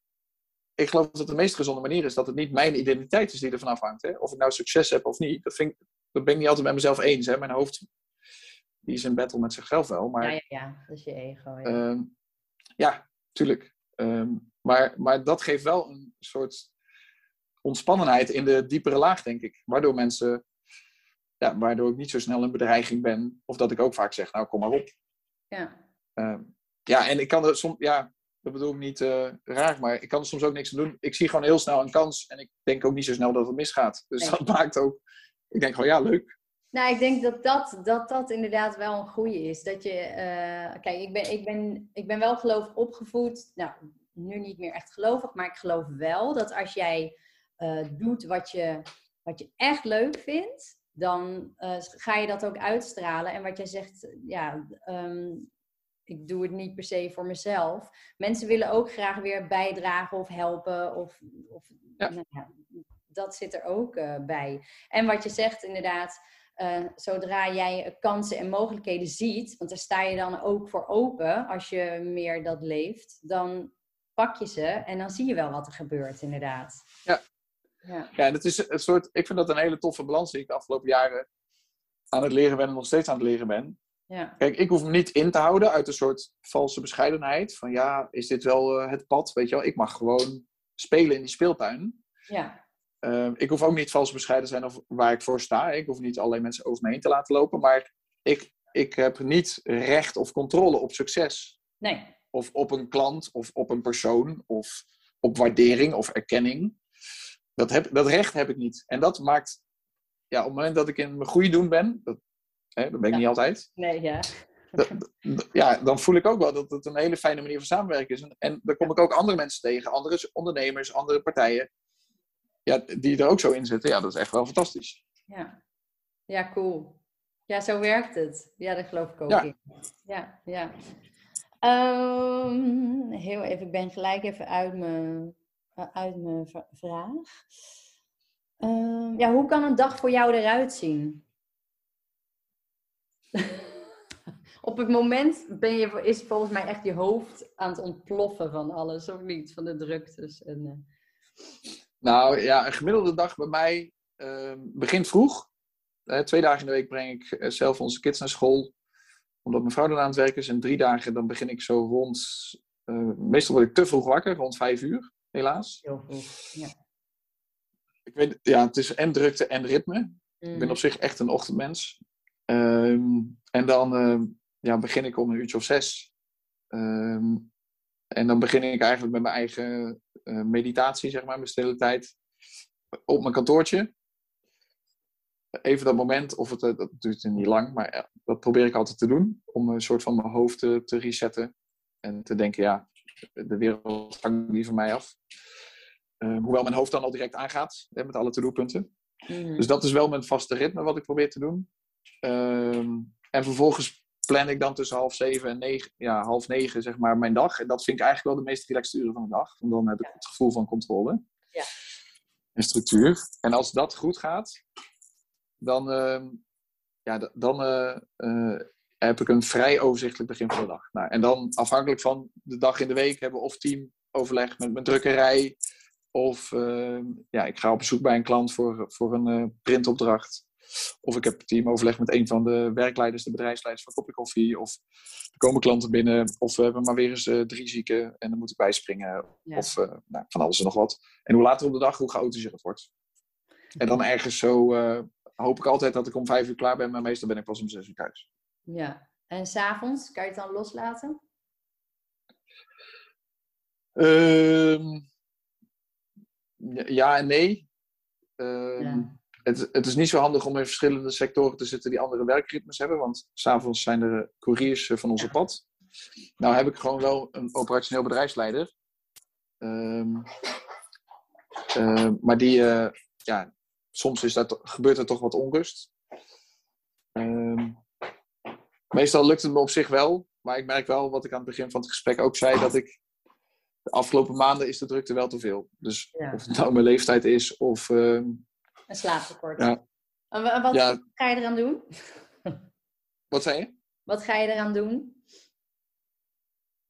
ik geloof dat de meest gezonde manier is dat het niet mijn identiteit is die ervan afhangt. Hè? Of ik nou succes heb of niet, dat, vind ik, dat ben ik niet altijd met mezelf eens. Hè? Mijn hoofd die is in battle met zichzelf wel. Maar Ja, ja, ja, dat is je ego. Ja. Ehm, ja, tuurlijk. Ehm, maar, maar dat geeft wel een soort ontspannenheid in de diepere laag, denk ik. Waardoor mensen, ja, waardoor ik niet zo snel een bedreiging ben. Of dat ik ook vaak zeg, nou kom maar op. ja. Ehm, ja, en ik kan er soms, ja, dat bedoel ik niet eh, raar, maar ik kan er soms ook niks aan doen. Ik zie gewoon heel snel een kans en ik denk ook niet zo snel dat het misgaat. Dus Nee. dat maakt ook, ik denk gewoon, ja, leuk. Nou, ik denk dat dat, dat, dat inderdaad wel een goede is. Dat je, eh, kijk, ik ben, ik, ben, ik ben wel gelovig opgevoed. Nou, nu niet meer echt gelovig, maar ik geloof wel dat als jij eh, doet wat je, wat je echt leuk vindt, dan eh, ga je dat ook uitstralen. En wat jij zegt, ja, ehm, ik doe het niet per se voor mezelf. Mensen willen ook graag weer bijdragen of helpen. Of, of Ja. nou ja, dat zit er ook eh, bij. En wat je zegt, inderdaad, eh, zodra jij kansen en mogelijkheden ziet, want daar sta je dan ook voor open als je meer dat leeft, dan pak je ze en dan zie je wel wat er gebeurt, inderdaad. Ja. Ja, Ja, en het is een soort, ik vind dat een hele toffe balans die ik de afgelopen jaren aan het leren ben en nog steeds aan het leren ben. ja, Kijk, ik hoef me niet in te houden uit een soort valse bescheidenheid. Van ja, is dit wel eh, het pad? Weet je wel, ik mag gewoon spelen in die speeltuin. ja, Ehm, ik hoef ook niet vals bescheiden te zijn of waar ik voor sta. Ik hoef niet allerlei mensen over me heen te laten lopen. Maar ik, ik heb niet recht of controle op succes. nee, Of op een klant, of op een persoon, of op waardering of erkenning. Dat, heb, dat recht heb ik niet. En dat maakt, ja, op het moment dat ik in mijn goede doen ben, dat, hè, dat ben ik Ja. niet altijd. nee, ja. dat- dat- ja, dan voel ik ook wel dat het een hele fijne manier van samenwerken is. En, en dan kom ik ook andere mensen tegen, andere ondernemers, andere partijen, ja, die er ook zo in zitten. Ja, dat is echt wel fantastisch. Ja, ja cool. Ja, zo werkt het. Ja, dat geloof ik ook Ja. in. Ja, ja. Ehm, heel even, ik ben gelijk even uit mijn, uit mijn vraag. Ehm, ja, hoe kan een dag voor jou eruit zien? Op het moment ben je, is volgens mij echt je hoofd aan het ontploffen van alles, of niet? Van de druktes. En, eh, Nou ja, een gemiddelde dag bij mij ehm, begint vroeg. Eh, twee dagen in de week breng ik eh, zelf onze kids naar school. Omdat mijn vrouw dan aan het werken is. En drie dagen dan begin ik zo rond... eh, meestal word ik te vroeg wakker, rond vijf uur, helaas. heel vroeg. Ja. Ik weet, ja, het is en drukte en ritme. Ik ben Mhm. op zich echt een ochtendmens. Ehm, en dan ehm, ja, begin ik om een uurtje of zes. En dan begin ik eigenlijk met mijn eigen meditatie, zeg maar, mijn stille tijd. Op mijn kantoortje. Even dat moment, of het, eh, dat duurt niet lang, maar ja, dat probeer ik altijd te doen. Om een soort van mijn hoofd te, te resetten. En te denken, ja, de wereld hangt niet van mij af. Ehm, hoewel mijn hoofd dan al direct aangaat, hè, met alle to-do-punten. Mhm. Dus dat is wel mijn vaste ritme wat ik probeer te doen. Ehm, en vervolgens plan ik dan tussen half zeven en negen, ja, half negen zeg maar mijn dag. En dat vind ik eigenlijk wel de meest relaxed uren van de dag. Want dan heb ik het gevoel van controle. Ja. En structuur. En als dat goed gaat, dan, ehm, ja, dan eh, eh, heb ik een vrij overzichtelijk begin van de dag. Nou, en dan afhankelijk van de dag in de week hebben we of teamoverleg met mijn drukkerij. Of ehm, ja, ik ga op bezoek bij een klant voor, voor een eh, printopdracht. Of ik heb teamoverleg met een van de werkleiders, de bedrijfsleiders van Kopje Koffie. Of er komen klanten binnen. Of we hebben maar weer eens eh, drie zieken en dan moet ik bijspringen. Ja. Of eh, nou, van alles en nog wat. En hoe later op de dag, hoe chaotischer het wordt. En dan ergens zo eh, hoop ik altijd dat ik om vijf uur klaar ben. Maar meestal ben ik pas om zes uur thuis. Ja. En s'avonds, kan je het dan loslaten? Ehm, ja en nee. Ehm, Ja. Het, het is niet zo handig om in verschillende sectoren te zitten die andere werkritmes hebben. Want s'avonds zijn er couriers eh, van onze pad. Nou heb ik gewoon wel een operationeel bedrijfsleider. Ehm, ehm, maar die, eh, ja, soms is dat, gebeurt er toch wat onrust. Ehm, meestal lukt het me op zich wel. Maar ik merk wel, wat ik aan het begin van het gesprek ook zei, dat ik de afgelopen maanden is de drukte wel te veel. Dus Ja. of het nou mijn leeftijd is of Een slaaptekort. Ja. En wa- wat Ja. ga je eraan doen? wat zei je? Wat ga je eraan doen?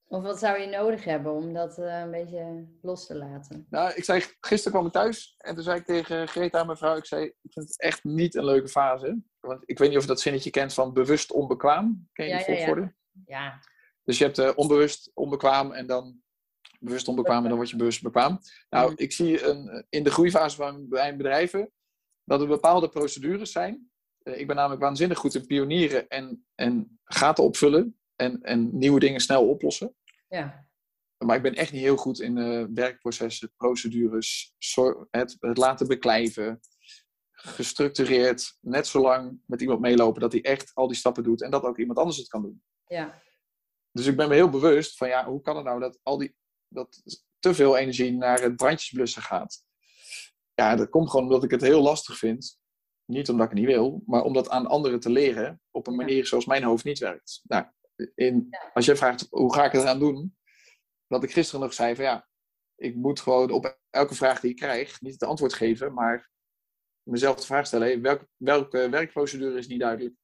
Of wat zou je nodig hebben om dat eh, een beetje los te laten? Nou, ik zei, gisteren kwam ik thuis en toen zei ik tegen Greta, mijn vrouw, ik zei, ik vind het echt niet een leuke fase. Want ik weet niet of je dat zinnetje kent van bewust onbekwaam. Ken je Ja, die ja, ja. volgorde? Ja. Dus je hebt eh, onbewust onbekwaam en dan bewust onbekwaam en dan word je bewust bekwaam. Nou, Mm. ik zie een, in de groeifase van mijn bedrijven dat er bepaalde procedures zijn. Eh, ik ben namelijk waanzinnig goed in pionieren en, en gaten opvullen en, en nieuwe dingen snel oplossen. Ja. Maar ik ben echt niet heel goed in eh, werkprocessen, procedures, het, het laten beklijven. Gestructureerd, net zo lang met iemand meelopen dat hij echt al die stappen doet en dat ook iemand anders het kan doen. Ja. Dus ik ben me heel bewust van ja, hoe kan het nou dat al die dat te veel energie naar het brandjes blussen gaat? Ja, dat komt gewoon omdat ik het heel lastig vind. Niet omdat ik het niet wil, maar om dat aan anderen te leren op een manier zoals mijn hoofd niet werkt. Nou, in, als jij vraagt hoe ga ik het eraan doen, wat ik gisteren nog zei van ja, ik moet gewoon op elke vraag die ik krijg niet het antwoord geven, maar mezelf de vraag stellen: hey, welke, welke werkprocedure is niet duidelijk?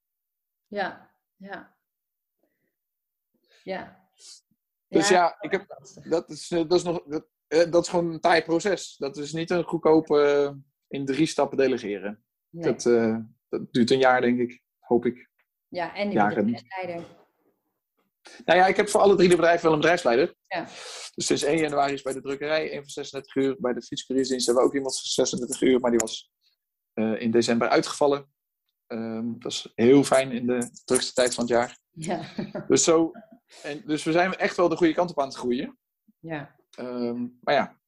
Ja. Ja. Ja. Dus ja, ik dat heb-. Dat is, eh, dat is, nog, dat, dat is gewoon een taai proces. Dat is niet een goedkope eh, in drie stappen delegeren. Nee. Dat, eh, dat duurt een jaar, denk ik. Hoop ik. Ja, en die jaren. bedrijfsleider. Nou ja, ik heb voor alle drie de bedrijven wel een bedrijfsleider. Ja. Dus sinds 1 januari is bij de drukkerij een van 36 uur. Bij de fietscouriersdienst hebben we ook iemand van 36 uur. Maar die was eh, in december uitgevallen. Ehm, dat is heel fijn in de drukste tijd van het jaar. Ja. Dus, zo, en, dus we zijn echt wel de goede kant op aan het groeien. ja. Ehm, maar ja,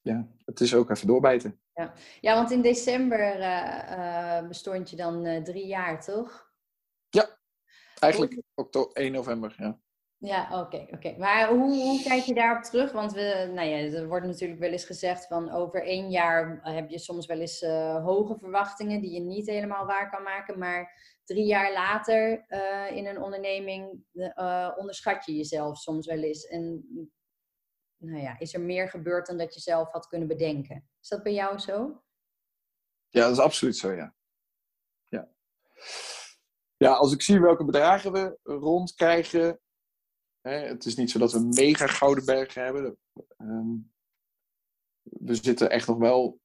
ja, het is ook even doorbijten. Ja, want in december eh, eh, bestond je dan eh, drie jaar, toch? Eigenlijk oktober, 1 november, ja. Ja, oké, oké. Maar hoe, hoe kijk je daarop terug? Want we, nou ja, er wordt natuurlijk wel eens gezegd van over één jaar heb je soms wel eens uh, hoge verwachtingen die je niet helemaal waar kan maken. Maar drie jaar later uh, in een onderneming uh, onderschat je jezelf soms wel eens. En nou ja, is er meer gebeurd dan dat je zelf had kunnen bedenken. Is dat bij jou zo? Ja, dat is absoluut zo, ja. Ja, ja als ik zie welke bedragen we rondkrijgen. Hè, het is niet zo dat we mega gouden bergen hebben. Um, we zitten echt nog wel.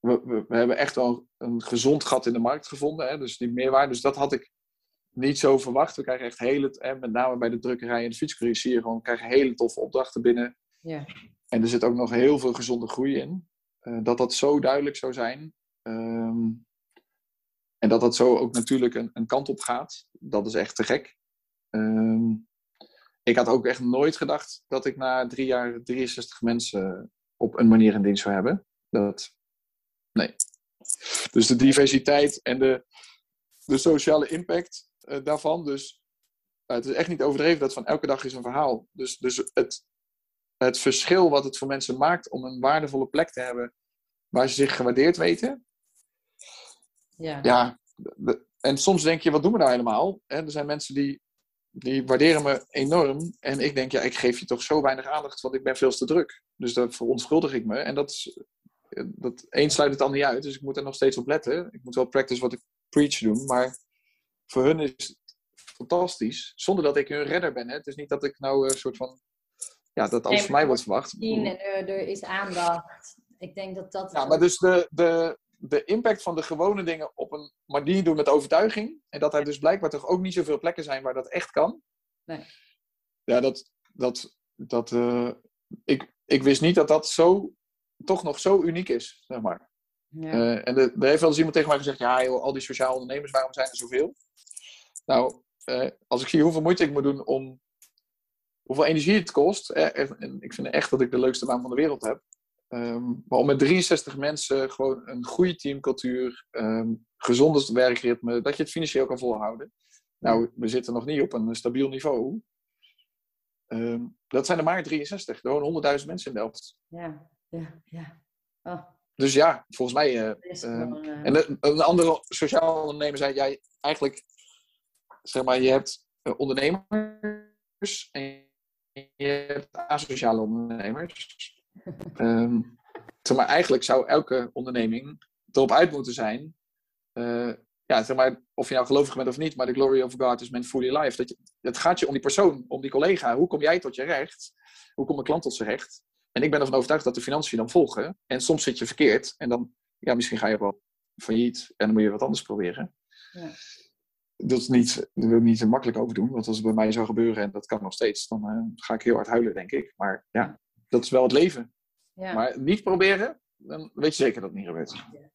We, we, hebben echt wel een gezond gat in de markt gevonden. Hè, dus die meerwaarde. Dus dat had ik niet zo verwacht. We krijgen echt hele, hè, met name bij de drukkerij en de fietscourier gewoon, krijgen hele toffe opdrachten binnen. Ja. En er zit ook nog heel veel gezonde groei in. Uh, dat dat zo duidelijk zou zijn. Um, en dat dat zo ook natuurlijk een, een, kant op gaat. Dat is echt te gek. Um, ik had ook echt nooit gedacht dat ik na drie jaar 63 mensen op een manier in dienst zou hebben. Dat, nee. Dus de diversiteit en de, de sociale impact uh, daarvan. Dus het is echt niet overdreven dat van elke dag is een verhaal. Dus, dus het, het verschil wat het voor mensen maakt om een waardevolle plek te hebben waar ze zich gewaardeerd weten. Ja. ja en soms denk je, wat doen we nou helemaal? er zijn mensen die, die waarderen me enorm. En ik denk, ja, ik geef je toch zo weinig aandacht, want ik ben veel te druk. Dus dat verontschuldig ik me. En dat, is, dat één sluit het dan niet uit. Dus ik moet er nog steeds op letten. Ik moet wel practice wat ik preach doen. Maar voor hun is het fantastisch. Zonder dat ik hun redder ben. Hè. Het is niet dat ik nou een soort van ja, dat alles nee, van mij wordt verwacht. En er, er, is aandacht. Ik denk dat dat. Ja, maar dus de, de, de impact van de gewone dingen op een manier doen met overtuiging. En dat er dus blijkbaar toch ook niet zoveel plekken zijn waar dat echt kan. Nee. Ja, dat. dat, dat uh, ik, ik wist niet dat dat zo, toch nog zo uniek is, zeg maar. Ja. Uh, en er heeft wel eens iemand tegen mij gezegd: ja, joh, al die sociale ondernemers, waarom zijn er zoveel? Nou, uh, als ik zie hoeveel moeite ik moet doen om hoeveel energie het kost. En ik vind echt dat ik de leukste baan van de wereld heb. Um, maar om met 63 mensen gewoon een goede teamcultuur, um, gezonde werkritme, dat je het financieel kan volhouden. Nou, we zitten nog niet op een stabiel niveau. Um, dat zijn er maar 63. Er wonen 100.000 mensen in Delft. Ja, ja, ja. Oh. Dus ja, volgens mij. Uh, gewoon, uh... En een andere sociaal ondernemer zei: jij eigenlijk, zeg maar, je hebt ondernemers en je hebt asociale ondernemers. um, zeg maar, eigenlijk zou elke onderneming erop uit moeten zijn. Uh, ja, zeg maar, of je nou gelovig bent of niet, maar de glory of God is meant fully life. Dat je, het gaat je om die persoon, om die collega. Hoe kom jij tot je recht? Hoe komt een klant tot zijn recht? En ik ben ervan overtuigd dat de financiën dan volgen. En soms zit je verkeerd. En dan, ja, misschien ga je wel failliet. En dan moet je wat anders proberen. Ja dat, is niet, daar wil ik niet zo makkelijk over doen. Want als het bij mij zou gebeuren, en dat kan nog steeds, dan uh, ga ik heel hard huilen, denk ik. Maar ja, dat is wel het leven. Ja. Maar niet proberen, dan weet je zeker dat het niet gebeurt. Ja.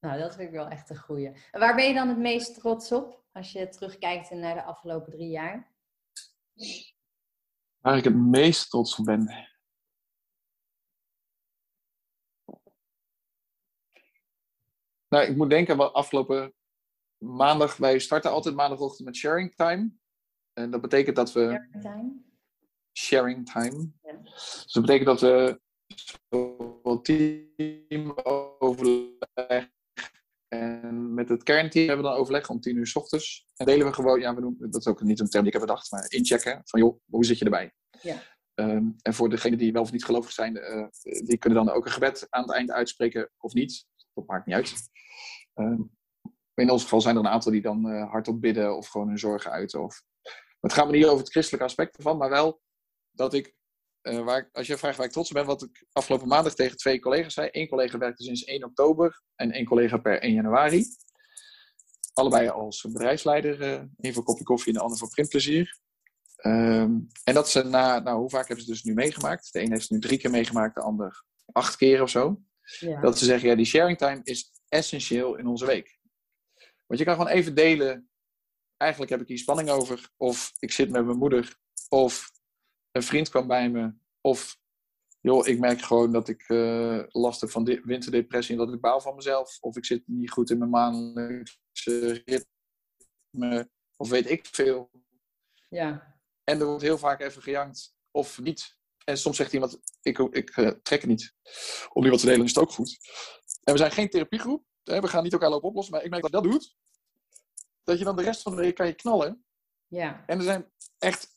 Nou, dat vind ik wel echt een goeie. En waar ben je dan het meest trots op, als je terugkijkt naar de afgelopen drie jaar? Waar ik het meest trots op ben? Nou, ik moet denken, wat afgelopen maandag, wij starten altijd maandagochtend met sharing time. En dat betekent dat we. Sharing time. Sharing time. Ja. Dus dat betekent dat we team overleg en met het kernteam hebben we dan overleg om tien uur s ochtends. En delen we gewoon, ja, we noemen, dat is ook niet een term die ik heb bedacht, maar inchecken van joh, hoe zit je erbij? Ja. Um, en voor degenen die wel of niet gelovig zijn, uh, die kunnen dan ook een gebed aan het eind uitspreken of niet. Dat maakt niet uit. Um, in ons geval zijn er een aantal die dan uh, hardop bidden of gewoon hun zorgen uiten. Of... Het gaat me niet over het christelijke aspect ervan, maar wel dat ik, uh, waar ik, als je vraagt waar ik trots op ben, wat ik afgelopen maandag tegen twee collega's zei. Eén collega werkte sinds 1 oktober en één collega per 1 januari. Allebei als bedrijfsleider, uh, één voor kopje koffie en de ander voor printplezier. Um, en dat ze na, nou hoe vaak hebben ze dus nu meegemaakt? De een heeft het nu drie keer meegemaakt, de ander acht keer of zo. Ja. Dat ze zeggen, ja, die sharing time is essentieel in onze week. Want je kan gewoon even delen. Eigenlijk heb ik hier spanning over. Of ik zit met mijn moeder. Of een vriend kwam bij me. Of joh, ik merk gewoon dat ik uh, last heb van winterdepressie en dat ik baal van mezelf. Of ik zit niet goed in mijn maandelijkse ritme. Of weet ik veel. Ja. En er wordt heel vaak even gejankt of niet. En soms zegt iemand, ik, ik uh, trek het niet. Om die wat te delen is het ook goed. En we zijn geen therapiegroep. We gaan niet elkaar lopen oplossen. Maar ik merk dat dat doet. Dat je dan de rest van de week kan je knallen. Ja. En er zijn echt...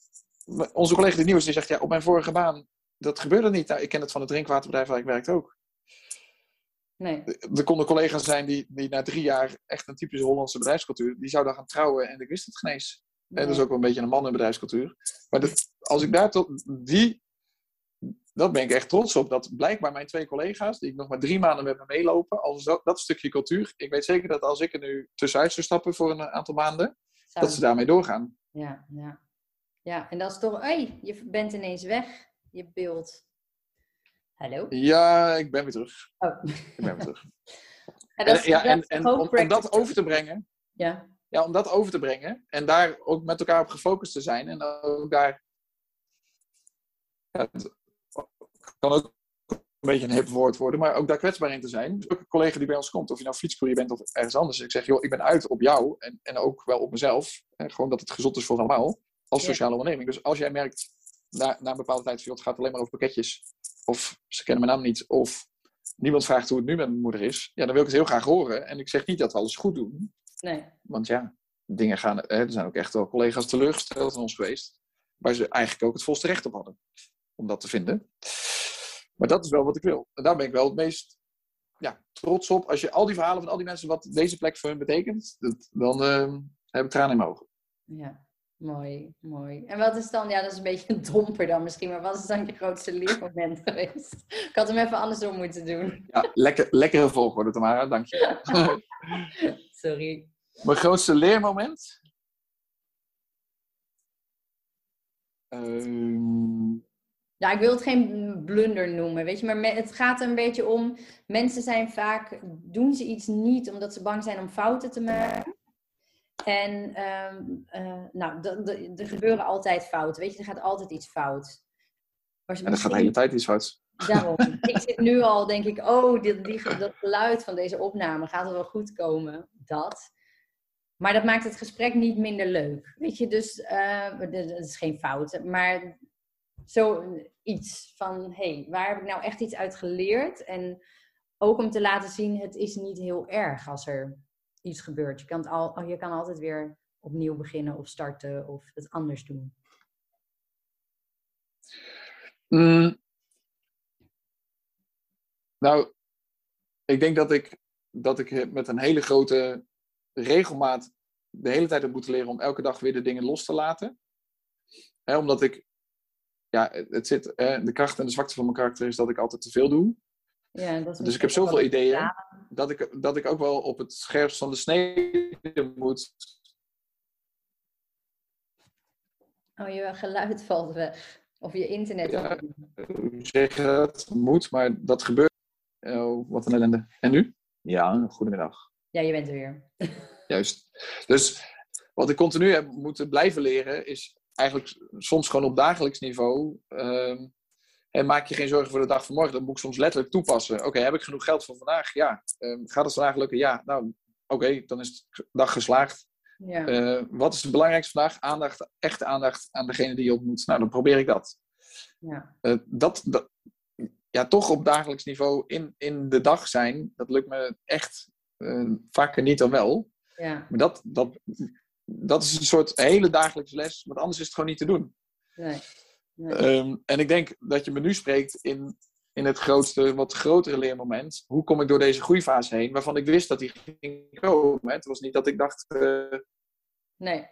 Onze collega die nieuw is, die zegt, ja, op mijn vorige baan, dat gebeurde niet. Nou, ik ken het van het drinkwaterbedrijf waar ik werkte ook. Nee. Er konden collega's zijn die, die na drie jaar echt een typische Hollandse bedrijfscultuur, die zouden gaan trouwen en ik wist het genees. En dat is ook wel een beetje een mannenbedrijfscultuur. Maar dat, als ik daar tot die, dat ben ik echt trots op. Dat blijkbaar mijn twee collega's, die ik nog maar drie maanden met me meelopen, als dat, dat stukje cultuur, ik weet zeker dat als ik er nu tussenuit zou stappen voor een aantal maanden, dat ze daarmee doorgaan. Ja, ja. Ja, en dat is toch, hey, je bent ineens weg, je beeld. Hallo? Ja, ik ben weer terug. Oh. Ik ben weer terug. En, dat is- en ja, om, om dat over te brengen, Ja, ja, om dat over te brengen en daar ook met elkaar op gefocust te zijn en ook daar. Ja, kan ook een beetje een hip woord worden, maar ook daar kwetsbaar in te zijn. Dus ook een collega die bij ons komt, of je nou fietscourier bent of ergens anders. Ik zeg, joh, ik ben uit op jou en, en ook wel op mezelf. En gewoon dat het gezond is voor allemaal, als Ja. sociale onderneming. Dus als jij merkt na, na een bepaalde tijd, van, joh, het gaat alleen maar over pakketjes, of ze kennen mijn naam niet, of niemand vraagt hoe het nu met mijn moeder is, ja, dan wil ik het heel graag horen. En ik zeg niet dat we alles goed doen. nee. Want ja, dingen gaan. Hè, er zijn ook echt wel collega's teleurgesteld in ons geweest. Waar ze eigenlijk ook het volste recht op hadden. Om dat te vinden. Maar dat is wel wat ik wil. En daar ben ik wel het meest ja, trots op. Als je al die verhalen van al die mensen, wat deze plek voor hun betekent, dat, dan eh, heb ik tranen in mijn ogen. Ja, mooi, mooi. En wat is dan, ja, dat is een beetje een domper dan misschien, maar wat is dan je grootste leermoment geweest? Ik had hem even andersom moeten doen. Ja, lekker, lekkere volgorde, Tamara, dank je. Sorry. mijn grootste leermoment? Ehm, Ja, ik wil het geen blunder noemen, weet je, maar het gaat er een beetje om, mensen zijn vaak, doen ze iets niet omdat ze bang zijn om fouten te maken. En ehm, eh, nou, er gebeuren altijd fouten, weet je, er gaat altijd iets fout. Maar en dat gaat de hele tijd iets fout. Daarom. ik zit nu al, denk ik, oh, dit, die, dat geluid van deze opname gaat er wel goed komen. Dat. Maar dat maakt het gesprek niet minder leuk. Weet je, dus dat dat is geen fout. Maar zoiets van, hey, waar heb ik nou echt iets uit geleerd? En ook om te laten zien, het is niet heel erg als er iets gebeurt. Je kan, al, je kan altijd weer opnieuw beginnen of starten of het anders doen. Mm. Nou, ik denk dat ik, dat ik met een hele grote regelmaat de hele tijd heb moeten leren om elke dag weer de dingen los te laten. Hè, omdat ik, ja, het zit, hè, de kracht en de zwakte van mijn karakter is dat ik altijd te veel doe. Ja, dat is Dus ik heb zoveel ideeën Ja, dat ik, dat ik ook wel op het scherpst van de snede moet. Oh, je geluid valt weg. Of je internet. Ja. Hoe zeg dat? Moet, maar dat gebeurt. Oh, wat een ellende. En nu? Ja, goedemiddag. Ja, je bent er weer. Juist. Dus wat ik continu heb moeten blijven leren is eigenlijk soms gewoon op dagelijks niveau. ehm, en maak je geen zorgen voor de dag van morgen. Dat moet ik soms letterlijk toepassen. Oké, heb ik genoeg geld voor vandaag? Ja. Ehm, gaat het vandaag lukken? Ja. Nou, oké, dan is de dag geslaagd. Ja. Eh, wat is het belangrijkste vandaag? Aandacht, echte aandacht aan degene die je ontmoet. Nou, dan probeer ik dat. ja. Eh, dat, dat ja, toch op dagelijks niveau in, in de dag zijn, dat lukt me echt eh, vaker niet dan wel. ja. Maar dat, dat, dat is een soort hele dagelijkse les, want anders is het gewoon niet te doen. Nee. nee. Ehm, en ik denk dat je me nu spreekt in, in het grootste, wat grotere leermoment. Hoe kom ik door deze groeifase heen, waarvan ik wist dat die ging komen. Het was niet dat ik dacht, eh, nee.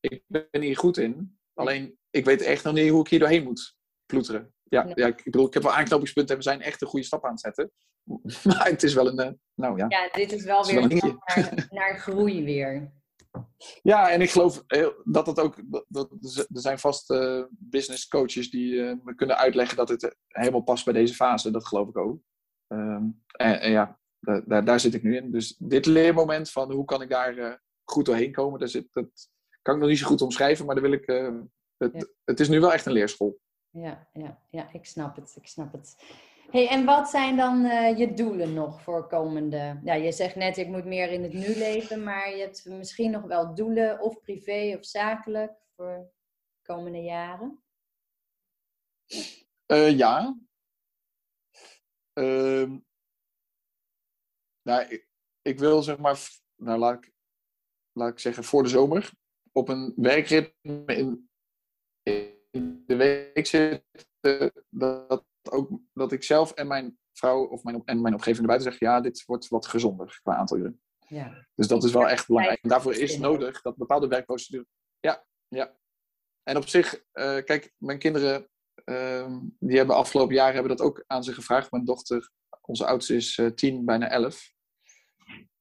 ik ben hier goed in. Alleen, ik weet echt nog niet hoe ik hier doorheen moet ploeteren. Ja, Nee. ja ik bedoel, ik heb wel aanknopingspunten en we zijn echt een goede stap aan het zetten. Maar het is wel een, eh, nou ja. Ja, dit is wel Het is wel weer een naar, naar groei weer. Ja, en ik geloof dat het ook, dat, dat- er zijn vast eh, business coaches die eh, me kunnen uitleggen dat het helemaal past bij deze fase. Dat geloof ik ook. Ehm, en, en ja, da- daar, daar zit ik nu in. Dus dit leermoment van hoe kan ik daar eh, goed doorheen komen, daar zit, dat kan ik nog niet zo goed omschrijven, maar daar wil ik, het, Ja. het is nu wel echt een leerschool. Ja, ja, ja, ik snap het. Ik snap het. Hey, en wat zijn dan eh, je doelen nog voor komende? Ja, je zegt net, ik moet meer in het nu leven, maar je hebt misschien nog wel doelen, of privé of zakelijk. Voor... komende jaren? Uh, ja. Uh, nou, ik, ik, wil zeg maar, nou laat ik, laat ik zeggen, voor de zomer op een werkritme in, in de week zitten. Dat, ook, dat ik zelf en mijn vrouw of mijn, en mijn omgeving erbij zeggen, ja, dit wordt wat gezonder qua aantal uren. Ja. Dus dat is wel echt belangrijk. En daarvoor is nodig dat bepaalde werkprocedures. Ja, ja. En op zich, uh, kijk, mijn kinderen, uh, die hebben afgelopen jaar hebben dat ook aan ze gevraagd. Mijn dochter, onze oudste is uh, tien, bijna elf.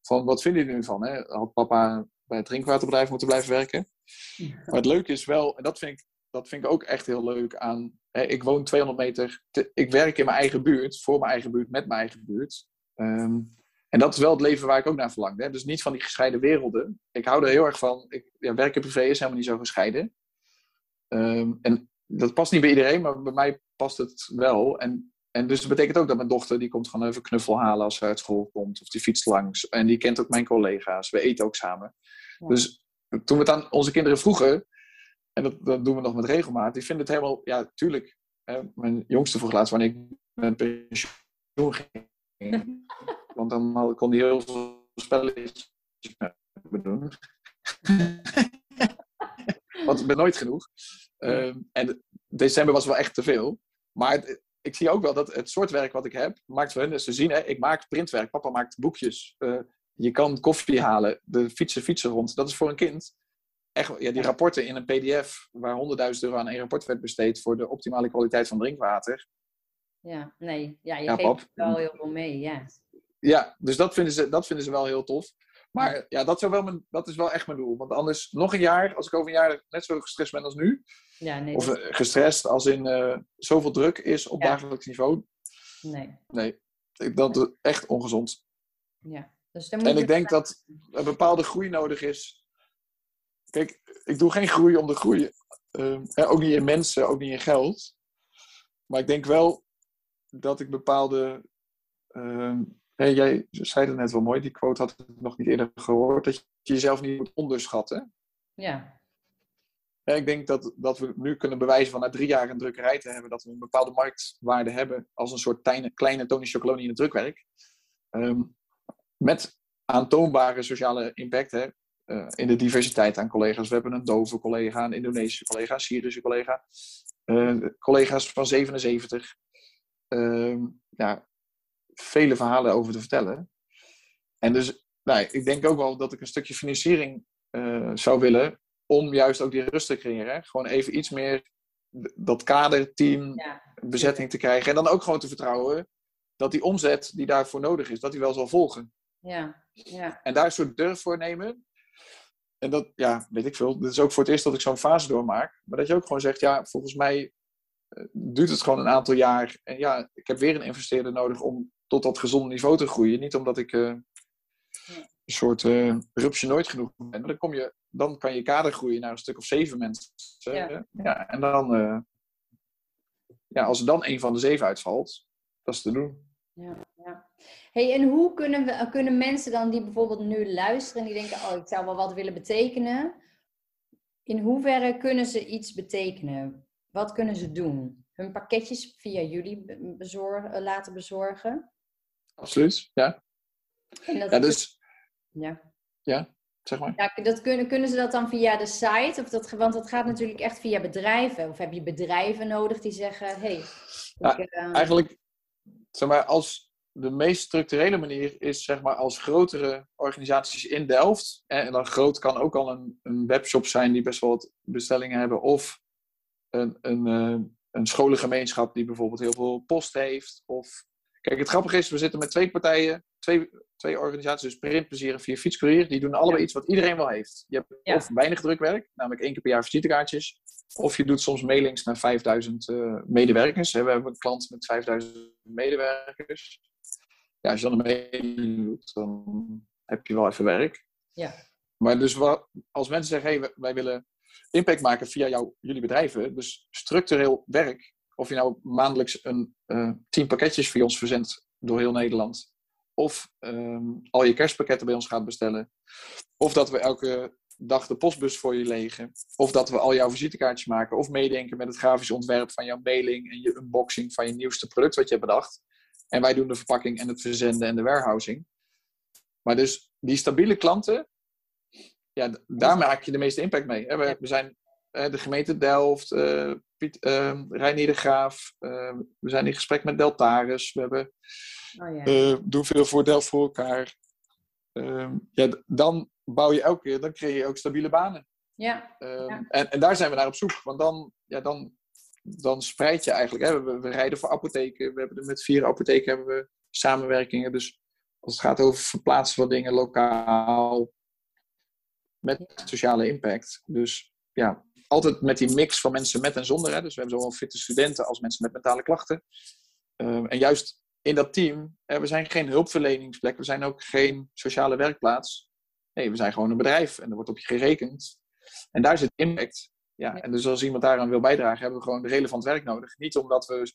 Van wat vinden jullie nu van? Hè? Had papa bij het drinkwaterbedrijf moeten blijven werken? Maar het leuke is wel, en dat vind ik, dat vind ik ook echt heel leuk aan. Hè, ik woon 200 meter, te, ik werk in mijn eigen buurt, voor mijn eigen buurt, met mijn eigen buurt. Um, en dat is wel het leven waar ik ook naar verlang. Hè? Dus niet van die gescheiden werelden. Ik hou er heel erg van. Ik, ja, werk en privé is helemaal niet zo gescheiden. Um, en dat past niet bij iedereen, maar bij mij past het wel. En, en dus dat betekent ook dat mijn dochter, die komt gewoon even knuffel halen als ze uit school komt. Of die fietst langs. En die kent ook mijn collega's. We eten ook samen. Dus toen we het aan onze kinderen vroegen, en dat, dat doen we nog met regelmaat, die vinden het helemaal, ja, tuurlijk. Hè, mijn jongste vroeg laatst wanneer ik met pensioen ging. Want dan kon hij heel veel spelletjes doen. Want ik ben nooit genoeg. Uh, en december was wel echt te veel. Maar ik zie ook wel dat het soort werk wat ik heb, maakt voor hen dus te zien. Hè, ik maak printwerk, papa maakt boekjes. Uh, je kan koffie halen, de fietsen fietsen rond. Dat is voor een kind. Echt, ja, die rapporten in een PDF, waar 100.000 euro aan één rapport werd besteed voor de optimale kwaliteit van drinkwater. Ja, nee, ja, je ja, geeft pap. wel heel veel mee, ja. Ja, dus dat vinden ze, dat vinden ze wel heel tof. Maar ja, dat, zou wel mijn, dat is wel echt mijn doel. Want anders, nog een jaar, als ik over een jaar net zo gestrest ben als nu. Ja, nee, of uh, gestrest als in uh, zoveel druk is op dagelijks niveau. Nee. Nee, dat is echt ongezond. Ja. Dus en ik denk dat een bepaalde groei nodig is. Kijk, ik doe geen groei om de groei. Uh, ook niet in mensen, ook niet in geld. Maar ik denk wel dat ik bepaalde uh, Hey, jij zei het net wel mooi, die quote had ik nog niet eerder gehoord, dat je jezelf niet moet onderschatten. Ja. ja ik denk dat, dat we nu kunnen bewijzen van na drie jaar een drukkerij te hebben, dat we een bepaalde marktwaarde hebben als een soort kleine, kleine Tony Chocoloni in het drukwerk. Um, met aantoonbare sociale impact hè, uh, in de diversiteit aan collega's. We hebben een dove collega, een Indonesische collega, een Syrische collega, uh, collega's van 77. Uh, ja, vele verhalen over te vertellen. En dus, nou, ik denk ook wel dat ik een stukje financiering uh, zou willen om juist ook die rust te creëren. Gewoon even iets meer dat kaderteam bezetting te krijgen. En dan ook gewoon te vertrouwen dat die omzet die daarvoor nodig is, dat die wel zal volgen. Ja. Ja. En daar een soort durf voor nemen. En dat, ja, weet ik veel. Dit is ook voor het eerst dat ik zo'n fase doormaak. Maar dat je ook gewoon zegt, ja, volgens mij uh, duurt het gewoon een aantal jaar. En ja, ik heb weer een investeerder nodig om tot dat gezonde niveau te groeien. Niet omdat ik uh, een soort uh, rupsje nooit genoeg ben. Dan, kom je, dan kan je kader groeien naar een stuk of zeven mensen. Ja. ja en dan, uh, ja, als er dan een van de zeven uitvalt, dat is te doen. Ja, ja. Hey, en hoe kunnen, we, kunnen mensen dan die bijvoorbeeld nu luisteren en die denken, oh, ik zou wel wat willen betekenen. In hoeverre kunnen ze iets betekenen? Wat kunnen ze doen? Hun pakketjes via jullie bezorgen, laten bezorgen? Absoluut, ja. ja, dus... Ja. Ja, zeg maar. Ja, dat kunnen, kunnen ze dat dan via de site? Of dat, want dat gaat natuurlijk echt via bedrijven. Of heb je bedrijven nodig die zeggen, hey, ja, uh... Eigenlijk, zeg maar, als de meest structurele manier is, zeg maar, als grotere organisaties in Delft. En dan groot kan ook al een, een webshop zijn die best wel wat bestellingen hebben. Of een, een, uh, een scholengemeenschap die bijvoorbeeld heel veel post heeft. Of Kijk, het grappige is, we zitten met twee partijen, twee, twee organisaties, dus Printplezier en Vier Fietscourier. Die doen allebei iets wat iedereen wel heeft. Je hebt of weinig drukwerk, namelijk één keer per jaar visitekaartjes. Of je doet soms mailings naar 5000 uh, eh, medewerkers. We hebben een klant met 5000 medewerkers. Ja, als je dan een mailing doet, dan heb je wel even werk. Ja. Maar dus wat, als mensen zeggen, hey, wij willen impact maken via jou, jullie bedrijven, dus structureel werk, of je nou maandelijks een uh, tien pakketjes voor ons verzendt door heel Nederland. Of um, al je kerstpakketten bij ons gaat bestellen. Of dat we elke dag de postbus voor je legen. Of dat we al jouw visitekaartjes maken. Of meedenken met het grafisch ontwerp van jouw mailing en je unboxing van je nieuwste product wat je hebt bedacht. En wij doen de verpakking en het verzenden en de warehousing. Maar dus die stabiele klanten, ja, daar maak je de meeste impact mee. We, zijn de gemeente Delft, uh, Piet, uh, de Graaf. Uh, we zijn in gesprek met Deltaris. We hebben, oh, ja. uh, doen veel voor Delft voor elkaar. Ehm, ja, dan bouw je elke keer, dan creëer je ook stabiele banen. Ja. Ehm, ja. En, en daar zijn we naar op zoek. Want dan, ja, dan, dan spreid je eigenlijk. Hè, we, we, rijden voor apotheken. We hebben met vier apotheken hebben we samenwerkingen. Dus als het gaat over verplaatsen van dingen lokaal. Met sociale impact. Dus ja, altijd met die mix van mensen met en zonder. Hè. Dus we hebben zowel fitte studenten als mensen met mentale klachten. Ehm, en juist in dat team, hè, we zijn geen hulpverleningsplek. We zijn ook geen sociale werkplaats. Nee, we zijn gewoon een bedrijf en er wordt op je gerekend. En daar zit impact. Ja, en dus als iemand daaraan wil bijdragen, hebben we gewoon relevant werk nodig. Niet omdat we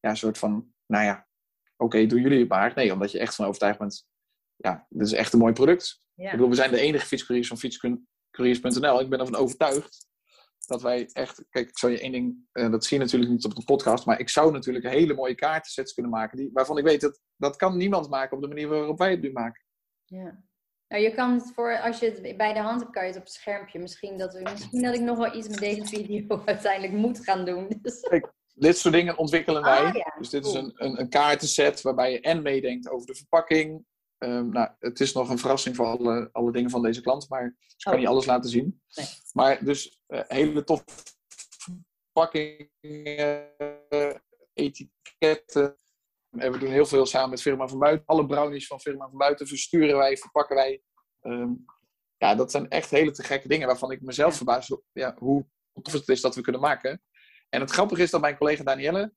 ja, een soort van, nou ja, oké, doen jullie het maar. Nee, omdat je echt van overtuigd bent, ja, dit is echt een mooi product. Ja. Ik bedoel, we zijn de enige fietscouriers van fietscouriers.nl. Ik ben ervan overtuigd dat wij echt, kijk, ik zou je één ding, uh, dat zie je natuurlijk niet op de podcast, maar ik zou natuurlijk hele mooie kaartensets kunnen maken, die, waarvan ik weet dat dat kan niemand maken op de manier waarop wij het nu maken. Ja. Nou, je kan het voor, als je het bij de hand hebt, kan je het op het schermpje. Misschien dat, we, misschien dat ik nog wel iets met deze video uiteindelijk moet gaan doen. Dus. Kijk, dit soort dingen ontwikkelen wij. Ah, ja. Dus dit is een, een, een kaartenset waarbij je en meedenkt over de verpakking, Um, nou, het is nog een verrassing voor alle, alle dingen van deze klant, maar ze kan oh. niet alles laten zien. Nee. Maar dus uh, hele toffe verpakkingen, etiketten. En we doen heel veel samen met Firma van Buiten. Alle brownies van Firma van Buiten versturen wij, verpakken wij. Um, ja, dat zijn echt hele te gekke dingen waarvan ik mezelf verbaas ja, hoe tof het is dat we kunnen maken. En het grappige is dat mijn collega Danielle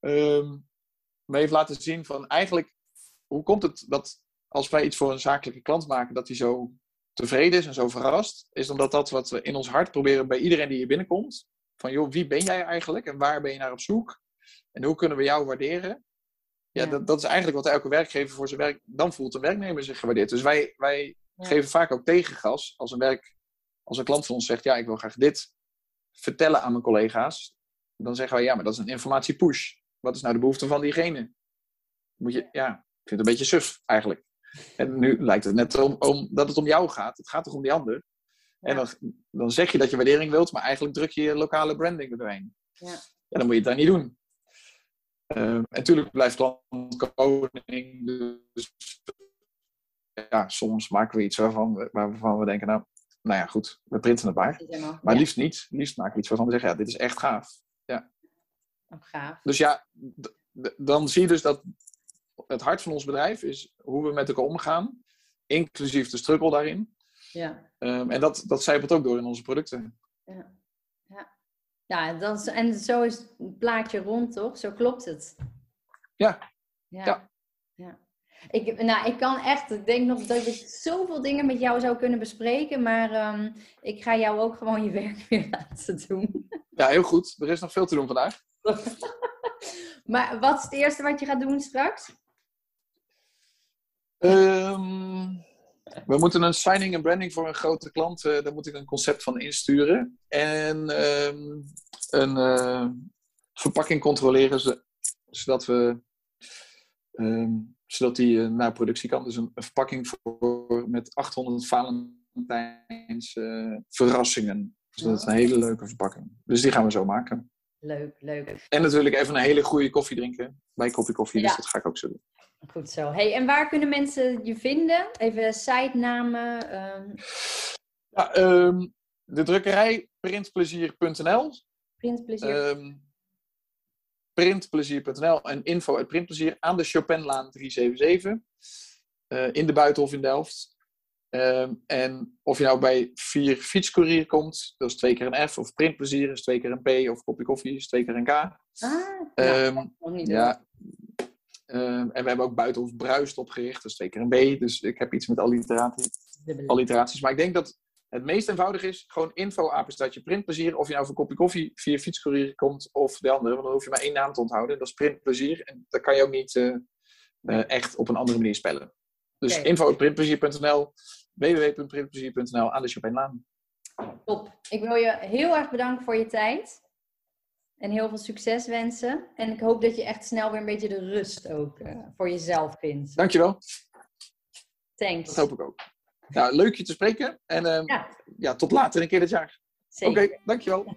um, me heeft laten zien van eigenlijk hoe komt het dat als wij iets voor een zakelijke klant maken, dat hij zo tevreden is en zo verrast? Is omdat dat wat we in ons hart proberen bij iedereen die hier binnenkomt. Van joh, wie ben jij eigenlijk en waar ben je naar op zoek? En hoe kunnen we jou waarderen? Ja, Dat, dat is eigenlijk wat elke werkgever voor zijn werk... Dan voelt een werknemer zich gewaardeerd. Dus wij, wij geven vaak ook tegengas als een, werk, als een klant van ons zegt... Ja, ik wil graag dit vertellen aan mijn collega's. Dan zeggen wij, ja, maar dat is een informatiepush. Wat is nou de behoefte van diegene? Moet je, ja, ik vind het een beetje suf eigenlijk. En nu lijkt het net om, om, dat het om jou gaat. Het gaat toch om die ander? En dan, dan zeg je dat je waardering wilt, maar eigenlijk druk je je lokale branding er doorheen. Ja. ja dan moet je het daar niet doen. Uh, en natuurlijk blijft klant koning. Dus ja, soms maken we iets waarvan we, waarvan we denken, nou, nou ja, goed, we printen het maar. Maar liefst niet. Liefst maken we iets waarvan we zeggen, ja, dit is echt gaaf. Ja. Oh, gaaf. Dus ja, dan zie je dus dat het hart van ons bedrijf is hoe we met elkaar omgaan, inclusief de struggle daarin. Ja. Um, en dat, dat zijpelt ook door in onze producten. Ja. Ja is, en zo is het plaatje rond, toch? Zo klopt het. Ja. Ja. ja. ja. Ik, nou, ik kan echt, ik denk nog dat ik zoveel dingen met jou zou kunnen bespreken, maar um, ik ga jou ook gewoon je werk weer laten doen. Ja, heel goed. Er is nog veel te doen vandaag. maar wat is het eerste wat je gaat doen straks? Um, we moeten een signing en branding voor een grote klant. Uh, daar moet ik een concept van insturen. En um, een uh, verpakking controleren, zodat we um, zodat die uh, naar productie kan. Dus een, een, verpakking voor, met 800 Valentijns verrassingen. Dus dat is een hele leuke verpakking. Dus die gaan we zo maken. Leuk, leuk. En natuurlijk even een hele goede koffie drinken. Bij kopje koffie, dus dat ga ik ook zo doen. Goed zo. Hey, en waar kunnen mensen je vinden? Even sitenamen. Um... Ja, um, de drukkerij printplezier.nl. Printplezier. Um, printplezier.nl en info uit Printplezier aan de Chopinlaan 377. Uh, in de Buitenhof in Delft. En of je nou bij vier fietscourier komt, dat is twee keer een F. Of printplezier is twee keer een P. Of kopje koffie is twee keer een K. Ah, nou, ja, Ehm, en we hebben ook Buitenhof Bruist opgericht, dat is twee keer een B. Dus ik heb iets met alliteratie, alliteraties. Maar ik denk dat het meest eenvoudig is gewoon info apenstaatje printplezier. Of je nou voor kopje koffie via fietscourier komt of de andere. Want dan hoef je maar één naam te onthouden. Dat is printplezier. En dat kan je ook niet uh, uh, echt op een andere manier spellen. Dus okay. info printplezier.nl. www.printplezier.nl aan de. Top. Ik wil je heel erg bedanken voor je tijd. En heel veel succes wensen. En ik hoop dat je echt snel weer een beetje de rust ook uh, voor jezelf vindt. Dankjewel. Thanks. Dat hoop ik ook. Nou, leuk je te spreken. En uh, ja. ja. tot later een keer dit jaar. Oké, okay, dankjewel.